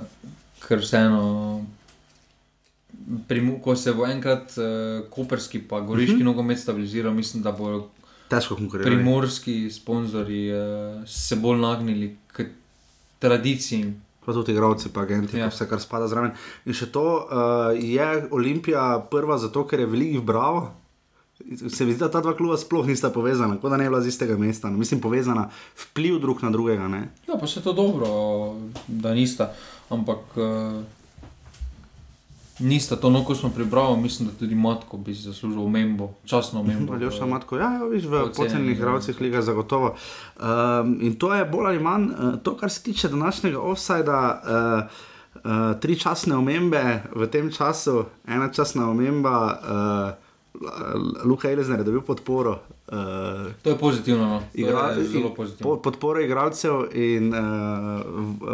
ker vseeno. Primu, ko se bo enkrat uh, koperski pa goriški uh -huh. nogomet stabiliziral, mislim, da bodo Težko konkurirati. primorski sponzorji uh, se bolj nagnili k tradiciji. Pa tudi igravci, pa agenti, ja. Ja. vse, kar spada zraven. In še to, uh, je Olimpija prva zato, ker je velikih bravo. Se mi zdi, da ta dva kluba sploh nista povezana, kot da ne bi bila z istega mesta. No. Mislim, povezana, vpliv drug na drugega. Ne? Ja, pa se to dobro, da nista. Ampak uh, nista to, no, ko smo pribrali, mislim, da tudi Matko bi zaslužil omembo, časno omembo. Ali še matko, ja, ja viš, v Pocenjenih pocenjenih igralcih liga zagotovo. Um, in to je bolj ali manj uh, to, kar se tiče današnjega offsajda. Uh, Uh, tri časne omembe v tem času, ena časna omemba, uh, Luka je dobil podporo. Uh, To je pozitivno, no. to Igra, je zelo pozitivno. po, podporo igralcev in uh,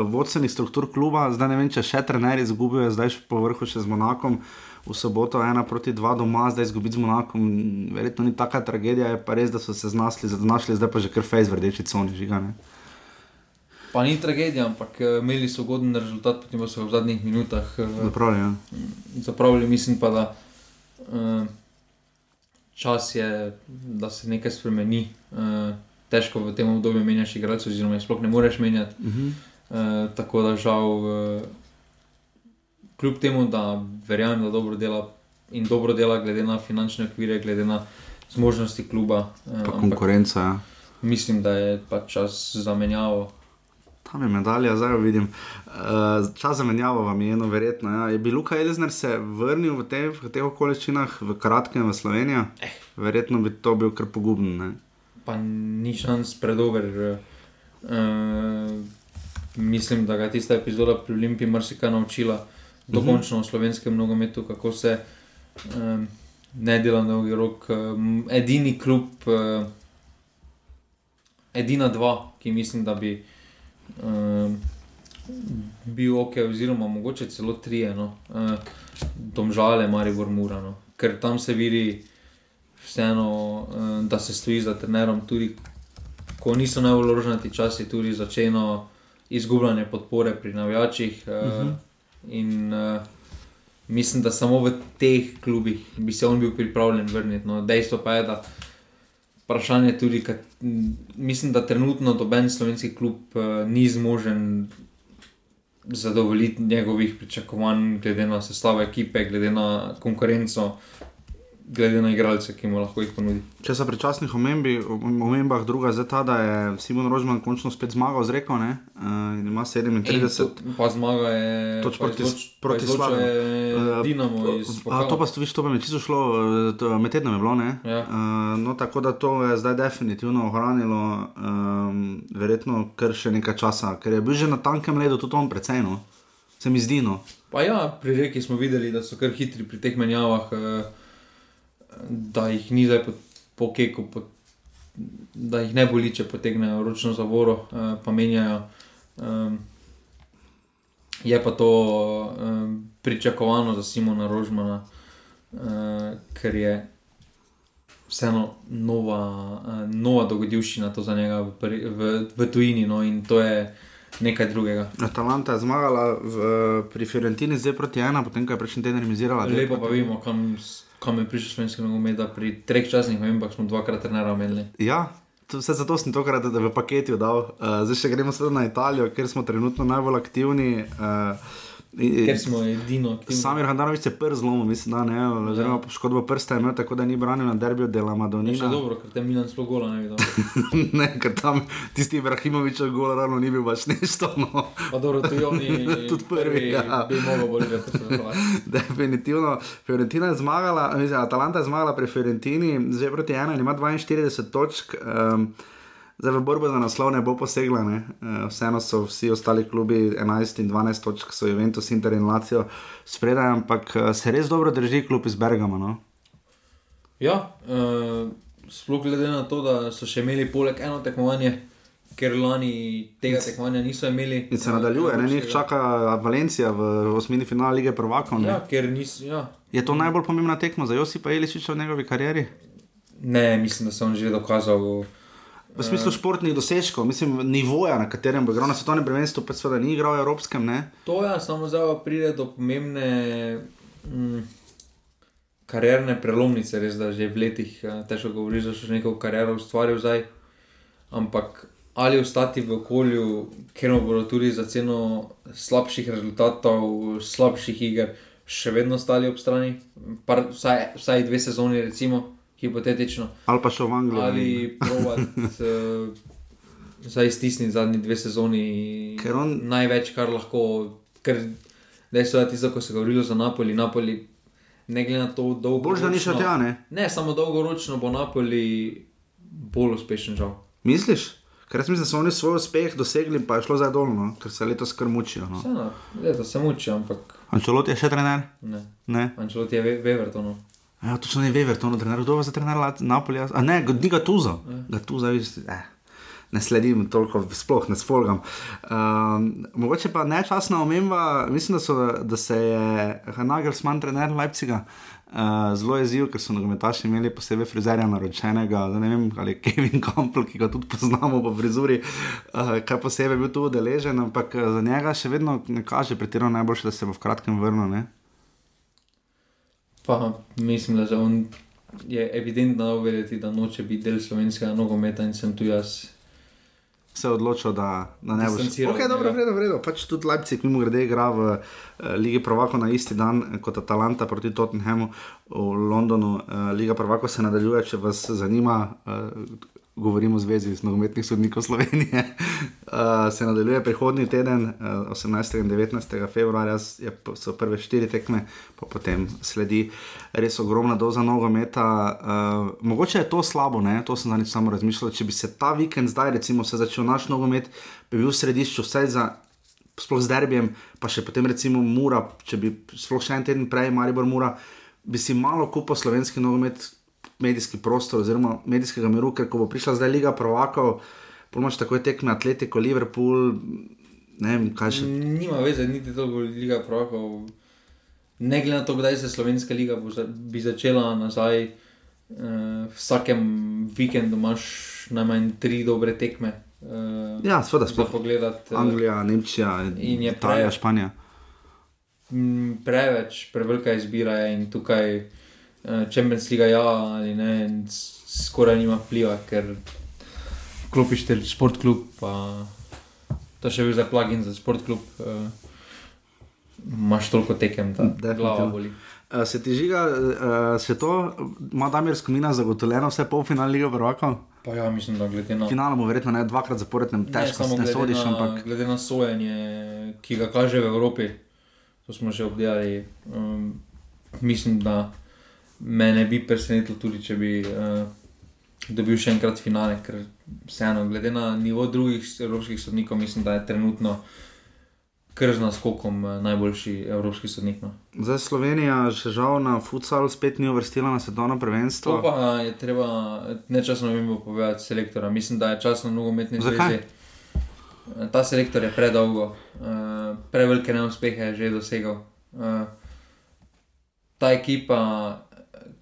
vodstvenih struktur kluba, zdaj ne vem, če še trenerji izgubijo, zdaj še po vrhu še z Monakom. V soboto ena proti dva doma, zdaj izgubiti z Monakom, verjetno ni taka tragedija, je pa res, da so se znašli, znašli zdaj pa že kar fejs v rdeči coni, žigane. Pa ni tragedija, ampak eh, imeli so ugoden rezultat, potem pa so v zadnjih minutah Zapravljeno. Ja. zapravili. Mislim pa, da uh, čas je, da se nekaj spremeni. Uh, težko v tem obdobju menjaš igralce, oziroma jih sploh ne moreš menjati. Uh -huh. Uh, tako da žal, uh, kljub temu, da verjamem, da dobro dela in dobro dela, glede na finančne okvire, glede na zmožnosti kluba. Uh, Pa ampak konkurenca. Ja. mislim, da je pač čas za menjavo. Tam je medalja, zdaj jo vidim. Uh, čas za menjavo vam je eno verjetno. Ja. Je bil Luka Elizner se vrnil v, te, v teh okoliščinah, v kratkem v Slovenijo? Eh. Verjetno bi to bil kar poguben. Ne? pa ni šans predober. Uh, mislim, da ga je tista epizoda pri Olimpiji marsikaj naučila, dokončno v slovenskem nogometu, kako se um, ne dela na dolgi rok. Um, edini klub, uh, edina dva, ki mislim, da bi um, bil ok, oziroma mogoče celo trije, no, uh, domžale, Maribor, Murano, ker tam se vidi vseeno, eh, da se stoji za trenerom, tudi ko niso najbolj rožnati časi, tudi začeno izgubljanje podpore pri navijačih. Uh -huh. In uh, mislim, da samo v teh klubih bi se on bil pripravljen vrniti. No, dejstvo pa je, da vprašanje je tudi, kad, m, mislim, da trenutno doben slovenski klub uh, ni zmožen. Zadovoljiti njegovih pričakovanj, glede na sestavo ekipe, glede na konkurenco, glede na igralce, ki mu lahko jih ponudi. Če so pri časnih omembi, omembah druga zdaj ta, da je Simon Rožman končno spet zmagal z reko, ne? Uh, in ima 37. In Pa zmaga je Toč proti- izloč- proti Slaviju. je Eh, Dinamo iz A, pokala. to pa ste vi, to pa mi je čisto šlo, eh, to- med tednom je bilo, ne? Ja. Uh, no, tako da to je zdaj definitivno ohranilo, um, verjetno kar še nekaj časa, ker je bil že na tankem ledu tudi on precej, no. Se mi zdi, no. Pa ja, pri reki smo videli, da so kar hitri pri teh menjavah, eh, da jih ni zdaj po, po keku, po, da jih ne boli, če potegnejo ročno zavoro, eh, pa menjajo. Um, je pa to um, pričakovano za Simona Rožmana, uh, ker je vseeno nova, uh, nova dogodivščina to za njega v, v, v tujini no, in to je nekaj drugega. Atalanta je zmagala v, pri Fiorentini zdaj proti ena, potem ko je prejšnji teden remizirala. dve Lepo pa vemo, kam, kam je prišel slovenski nogomet, pri treh časnih vembah smo dvakrat trenera imeli. Ja, vse zato sem tokrat v paketu dal. Uh, zdaj še gremo na Italijo, kjer smo trenutno najbolj aktivni. Uh, Ker smo edino. Samir Handanovič je prst zlomil, mislim, da ne, oziroma poškodbo prsta je imel, tako da ni branil na derbiju dela Je še Madonina. dobro, ker te Milan sploh gola ne vidi. ne, ker tam tisti Ibrahimovičev gol ravno ni bil baš nešto. No. Pa dobro, tudi oni Tudi prvi, ja. bi mogel bolj gledati. Definitivno. Fiorentina je zmagala, mislim, Atalanta je zmagala pri Fiorentini, zdaj proti ena in ima 42 točk. Um, Zdaj v borbo za naslov ne bo posegla, ne? Eh, vseeno so vsi ostali klubi 11 in 12 točk, so Juventus, Inter in Lacijo spredaj, ampak eh, se res dobro drži klub iz Bergama. No? Ja, uh, sploh glede na to, da so še imeli poleg eno tekmovanje, ker lani tega tekmovanja niso imeli. In se nadaljuje, ne? njih čaka Valencija v osmini finale lige prvakov. Ja, ker niso. Ja. Je to najbolj pomembna tekma za Josipa Iličiča v njegovi karieri? Ne, mislim, da se je on že dokazal. V smislu športnih dosežkov, mislim, nivoja, na katerem bo igral na svetovnem prvenstvu, pa seveda ni igral v evropskem. Ne? To je, samo zdaj pa pride do pomembne mm, karierne prelomnice, res da že v letih eh, težko govoriš, da si neko kariero ustvaril zdaj. Ampak ali ostati v okolju, kjer bodo tudi za ceno slabših rezultatov, slabših iger, še vedno stali ob strani, Par, vsaj, vsaj dve sezoni, recimo, hipotetično. Ali pa še v Angliji. Ali provati. Uh, Zdaj stisniti zadnji dve sezoni, Ker on- največ, kar lahko, ker dejstvo je tisto, ko se je govorilo za Napoli. Napoli ne glede na to, dolgo. Boljš, da ni šel tja, ne? Ne, samo dolgoročno bo Napoli bolj uspešen, žal. Misliš? Ker jaz mislim, da so oni svoj uspeh dosegli, pa je šlo zdaj dolno, no? ker se letos kar mučijo. No. Vseeno, leta se muči, ampak Ančelot je še trener? ne. Ne. Ančelot je ve- Wevertonov. Ja, točno ne Wever, to je trener. Kdo je za trener Napolja? A ne, ni ga tuza. Ga tuza, viš, eh. Ne sledim toliko, sploh ne spolgam. Um, mogoče pa nečasna omemba, mislim, da, so, da se je Nagelsmann, trener Leipziga, uh, zelo jezil, ker so nogometaši imeli posebej frizerja naročenega, da ne vem, ali Kevin Campbell, ki ga tudi poznamo po frizuri, uh, kaj posebej bil tu udeležen, ampak eh, za njega še vedno ne kaže pretirano najboljše, da se bo v kratkem vrnil. Ne? Pa mislim, da že on je evidentno vedeti, da noče biti del slovenskega nogometa in sem tu jaz. se je odločil, da, da ne bo šel. Okay, dobro, njega. vredo, vredo. Pač tudi Leipzig, mimo grede, igra v uh, Ligi Prvako na isti dan eh, kot Atalanta proti Tottenhamu v Londonu. Uh, Liga Prvako se nadaljuje, če vas zanima. Uh, Govorimo o zvezi z nogometnih sodnikov Slovenije. Uh, se nadaljuje prihodnji teden, uh, 18. in 19. februarja, je, so prve štiri tekme, pa potem sledi res ogromna doza nogometa. Uh, mogoče je to slabo, ne? to sem zadnjič samo razmišljal. Če bi se ta vikend zdaj, recimo, začel naš nogomet, bi bil v središču vsaj za. Sploh z derbijem, pa še potem recimo Mura, če bi sploh še en teden prej, Maribor Mura, bi si malo kupil slovenski nogomet, medijski prostor oziroma medijskega miru, ker ko bo prišla zdaj Liga Prvakov, pomaš takoj tekme Atletico, Liverpool, ne vem, kaj še. Nima veze, niti toliko liga pravkov. Ne glede na to, kdaj se slovenska liga bo za, bi začela nazaj, uh, vsakem vikendu imaš najmanj tri dobre tekme. Uh, Ja, seveda, sploh pogledati. eh, Anglija, Nemčija, In Italija, Španija. Mm, preveč, prevelika izbira je in tukaj Champions League ja ali ne, skoraj nima vpliva, ker klopiš te šport klub, pa to še bil za plugin za šport klub. Uh, Imaš toliko tekem, da Definitivno. glava boli. Uh, se ti žiga, uh, se to, ima Damir Skomina zagotovljeno vse polfinale Lige Prvakov? Pa ja, mislim, da glede na Finale bo verjetno ne dvakrat zapored, ne, težko ne glede sodiš, na, ampak glede na sojenje, ki ga kaže v Evropi, to smo že obdelali. Um, mislim, da me ne bi presenetilo tudi, če bi uh, dobil še enkrat finale, ker vseeno, glede na nivo drugih evropskih sodnikov, mislim, da je trenutno kar z naskokom eh, najboljši evropski sodnik. No. zdaj Slovenija že žal na futsal spet ni uvrstila na svetovno prvenstvo. To pa je treba nečasno vem povedati selektora. Mislim, da je čas na nogometni zvezi. Ta selektor je predolgo, prevelike neuspehe je že dosegel. Uh, ta ekipa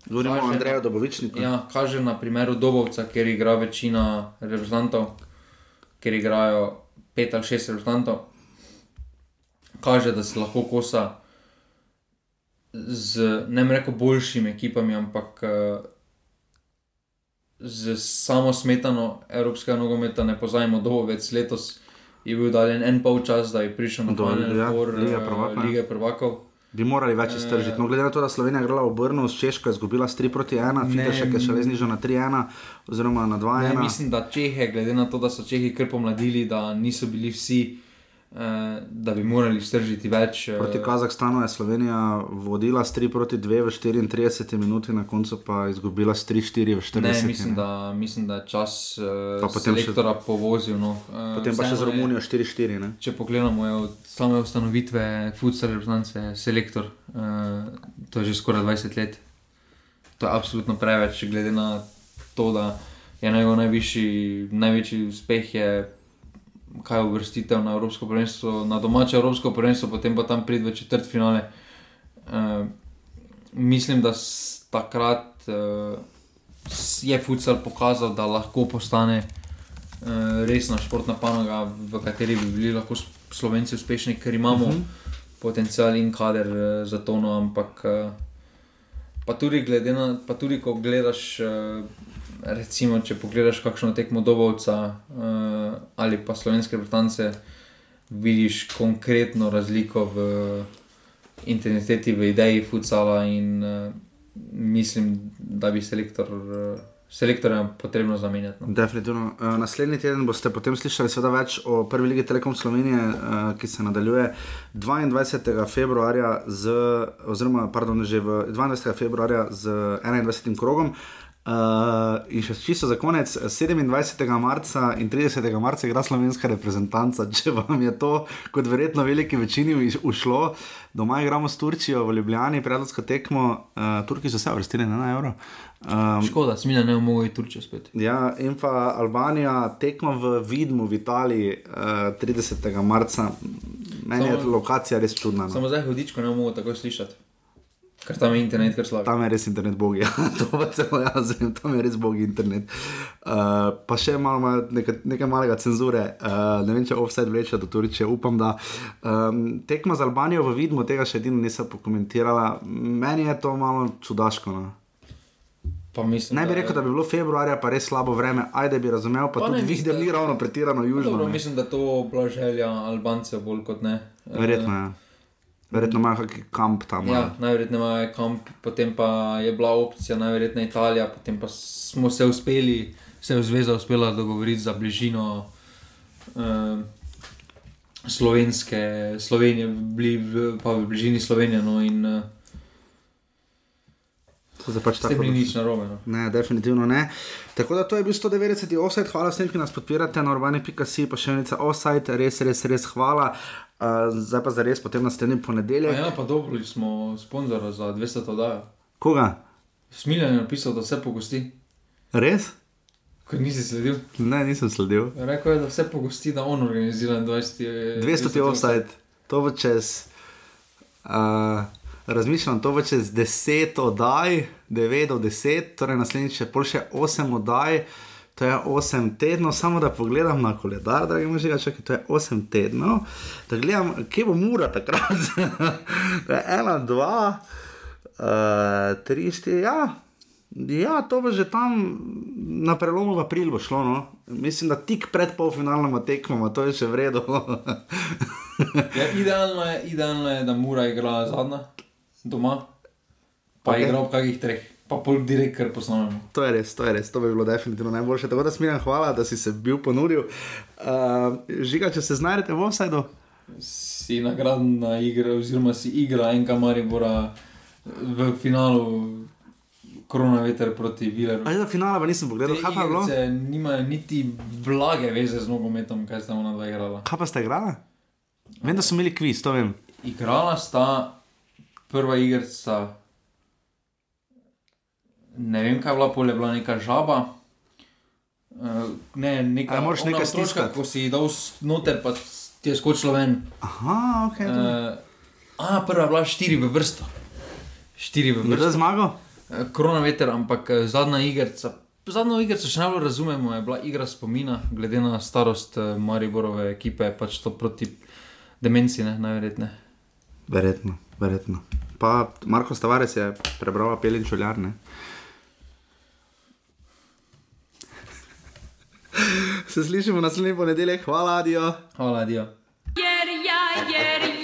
Govorimo o Andreju na- Dobovičniku. ja, kaže na primeru Dobovca, kjer igra večina reprezentantov, kjer igrajo pet ali šest reprezentantov. Kaže, da se lahko kosa z ne bom rekel boljšimi ekipami, ampak uh, z samo smetano evropskega nogometa. Ne pozajmo Dobovec letos. Je bil daljen en pol čas, da je prišel na Do- Final ja, Four Lige eh, prvakov, ja. Lige prvakov. Bi morali več iztržiti. No, glede na to, da Slovenija je igrala v Brnu, s Češko je izgubila s 3 proti 1, Fidešek je šele znižal na 3-1, oziroma na 2-1. Ne, mislim, da Čehe, glede na to, da so Čehi kar pomladili, da niso bili vsi, eh, da bi morali stržiti več. eh, Proti Kazahstanu je Slovenija vodila s 3 proti 2 v 34 minuti, na koncu pa izgubila s 3-4 v 40 Ne, mislim, ne. da, mislim, da je čas uh, potem še- selektora povozil. No. Potem pa še z Romunijo 4-4. ne. Če pogledamo je od same ustanovitve futsal reprezentance, selektor, to je že skoraj 20 let. To je absolutno preveč, glede na to, da je njegov najvišji, največji uspeh je kaj uvrstitev na Evropsko prvenstvo, na domače Evropsko prvenstvo, potem pa tam pride v četrt finale. Uh, mislim, da takrat uh, je futsal pokazal, da lahko postane uh, resna športna panoga, v kateri bi bili lahko Slovenci uspešni, ker imamo uh -huh. potencial in kader uh, za to, no, ampak uh, pa tudi, glede na, pa tudi ko gledaš. Uh, Recimo, če pogledaš kakšno tekmo Dobovca uh, ali pa slovenske Britance, vidiš konkretno razliko v intenziteti, v ideji futsala in uh, mislim, da bi selektor, uh, selektorja potrebno zamenjati. No. Definitivno. Uh, naslednji teden boste potem slišali več o prvi ligi Telekom Slovenije, uh, ki se nadaljuje 22. februarja, z, oziroma pardon, že v 22. februarja z 21. krogom. Uh, in še čisto za konec, 27. marca in 30. marca igra slovenska reprezentanca. Če vam je to, kot verjetno veliki večini, ušlo, doma igramo s Turčijo v Ljubljani, predlogsko tekmo, uh, Turki so se vrstili na 1 evro. Um, Škoda, smilja ne omogoče Turčijo spet. Ja, in pa Albanija tekma v Vidmu v Italiji uh, 30. marca. Meni je Samo- lokacija res čudna. No. Samo zdaj hodičko ne mogo tako slišati, ker tam je internet kar slab. Tam je res internet bogi, ja, to pa celo jaz vem, tam je res bogi internet. Uh, pa še malo, malo nekaj, nekaj malega cenzure, uh, ne vem, če offset vleče do Turčije, upam, da. Um, tekma z Albanijo v Vidmu, tega še edino nisem pokomentirala. Meni je to malo čudaško. No. Mislim, Ne bi rekel, da bi bilo februarja pa res slabo vreme, ajde bi razumel, pa, Pa tudi videl da- ni ravno pretirano južno. Dobro, mislim, da to bila želja Albancev bolj kot ne. Eh, Verjetno je. Verjetno imajo kakšen kamp tam. Ja, najverjetneje imajo kamp, potem pa je bila opcija, najverjetneje Italija, potem pa smo se uspeli, se je zveza uspela dogovoriti za bližino uh, slovenske, Slovenije, bili v, pa v bližini Slovenije. No, in uh, Zdaj pač tako. ni nič narobe. No. Ne, definitivno ne. Tako da to je bil 190. offset, hvala vsem, ki nas podpirate na urbani.si, pa še enica offset, res, res, res hvala. Uh, zdaj pa za res, potem naslednji A ponedeljek. Ja, pa dobro, smo sponzora za 200 oddajo. Koga? Smiljan je napisal, da vse pogosti. Res? Ko nisi sledil. Ne, nisem sledil. Rekel je, da vse pogosti, da on organizira 20. 200 offset, to bo čez. Uh, razmišljam, to bo čez 10 oddaj, 9 do 10, torej naslednjič je pol še 8 oddaj. To je 8 tednov, samo da pogledam na koledar, da gremo že čakati, to je 8 tednov. Da gledam, kje bo mura takrat. Je 1, 2, 3, 4, ja. Ja, to bo že tam na prelomu v april bo šlo. No. Mislim, da tik pred polfinalnima tekmama, to je še v redu. Ja, idealno, je, idealno je, da mora igra zadnja doma, pa Ok. okay. igra ob kakih treh, pa pol direkt kar posnamemo. To je res, to je res, to bi bilo definitivno najboljše. Tako da smiram, hvala, da si se bil ponudil. Uh, žiga, če se znajdete v offsajdu, Si nagradna igra, oziroma si igra enka Maribora v finalu Korona veter proti Vileru. ali za finala pa nisem pogledal, kaj pa je bilo? nimajo niti blage veze z nogometom, kaj sta ona dva igrala. Kaj pa ste igrali? Vem, da so imeli kviz, to vem. Igrala sta prva igrica, ne vem kaj je bila, pol je bila neka žaba. Uh, ne, neka, A moraš ona nekaj stiskati? Ko si dal noter, pa ti je skočila ven. Aha, ok. Uh, a, prva je bila štiri v vrsto. Štiri v Kdo je vrsto. zmagal? Eh, Korona veter, ampak eh, zadnja igrica. Zadnjo igrico še najbolj razumemo, je bila igra spomina, glede na starost eh, Mariborove ekipe, pač to proti demenci, ne, najverjetneje. Verjetno, verjetno. Pa Marko Stavares je prebral Pelin Čoljar, Se slišimo naslednji ponedeljek, hvala, adijo. Hvala, Dio. Jer ja, jer ja, ja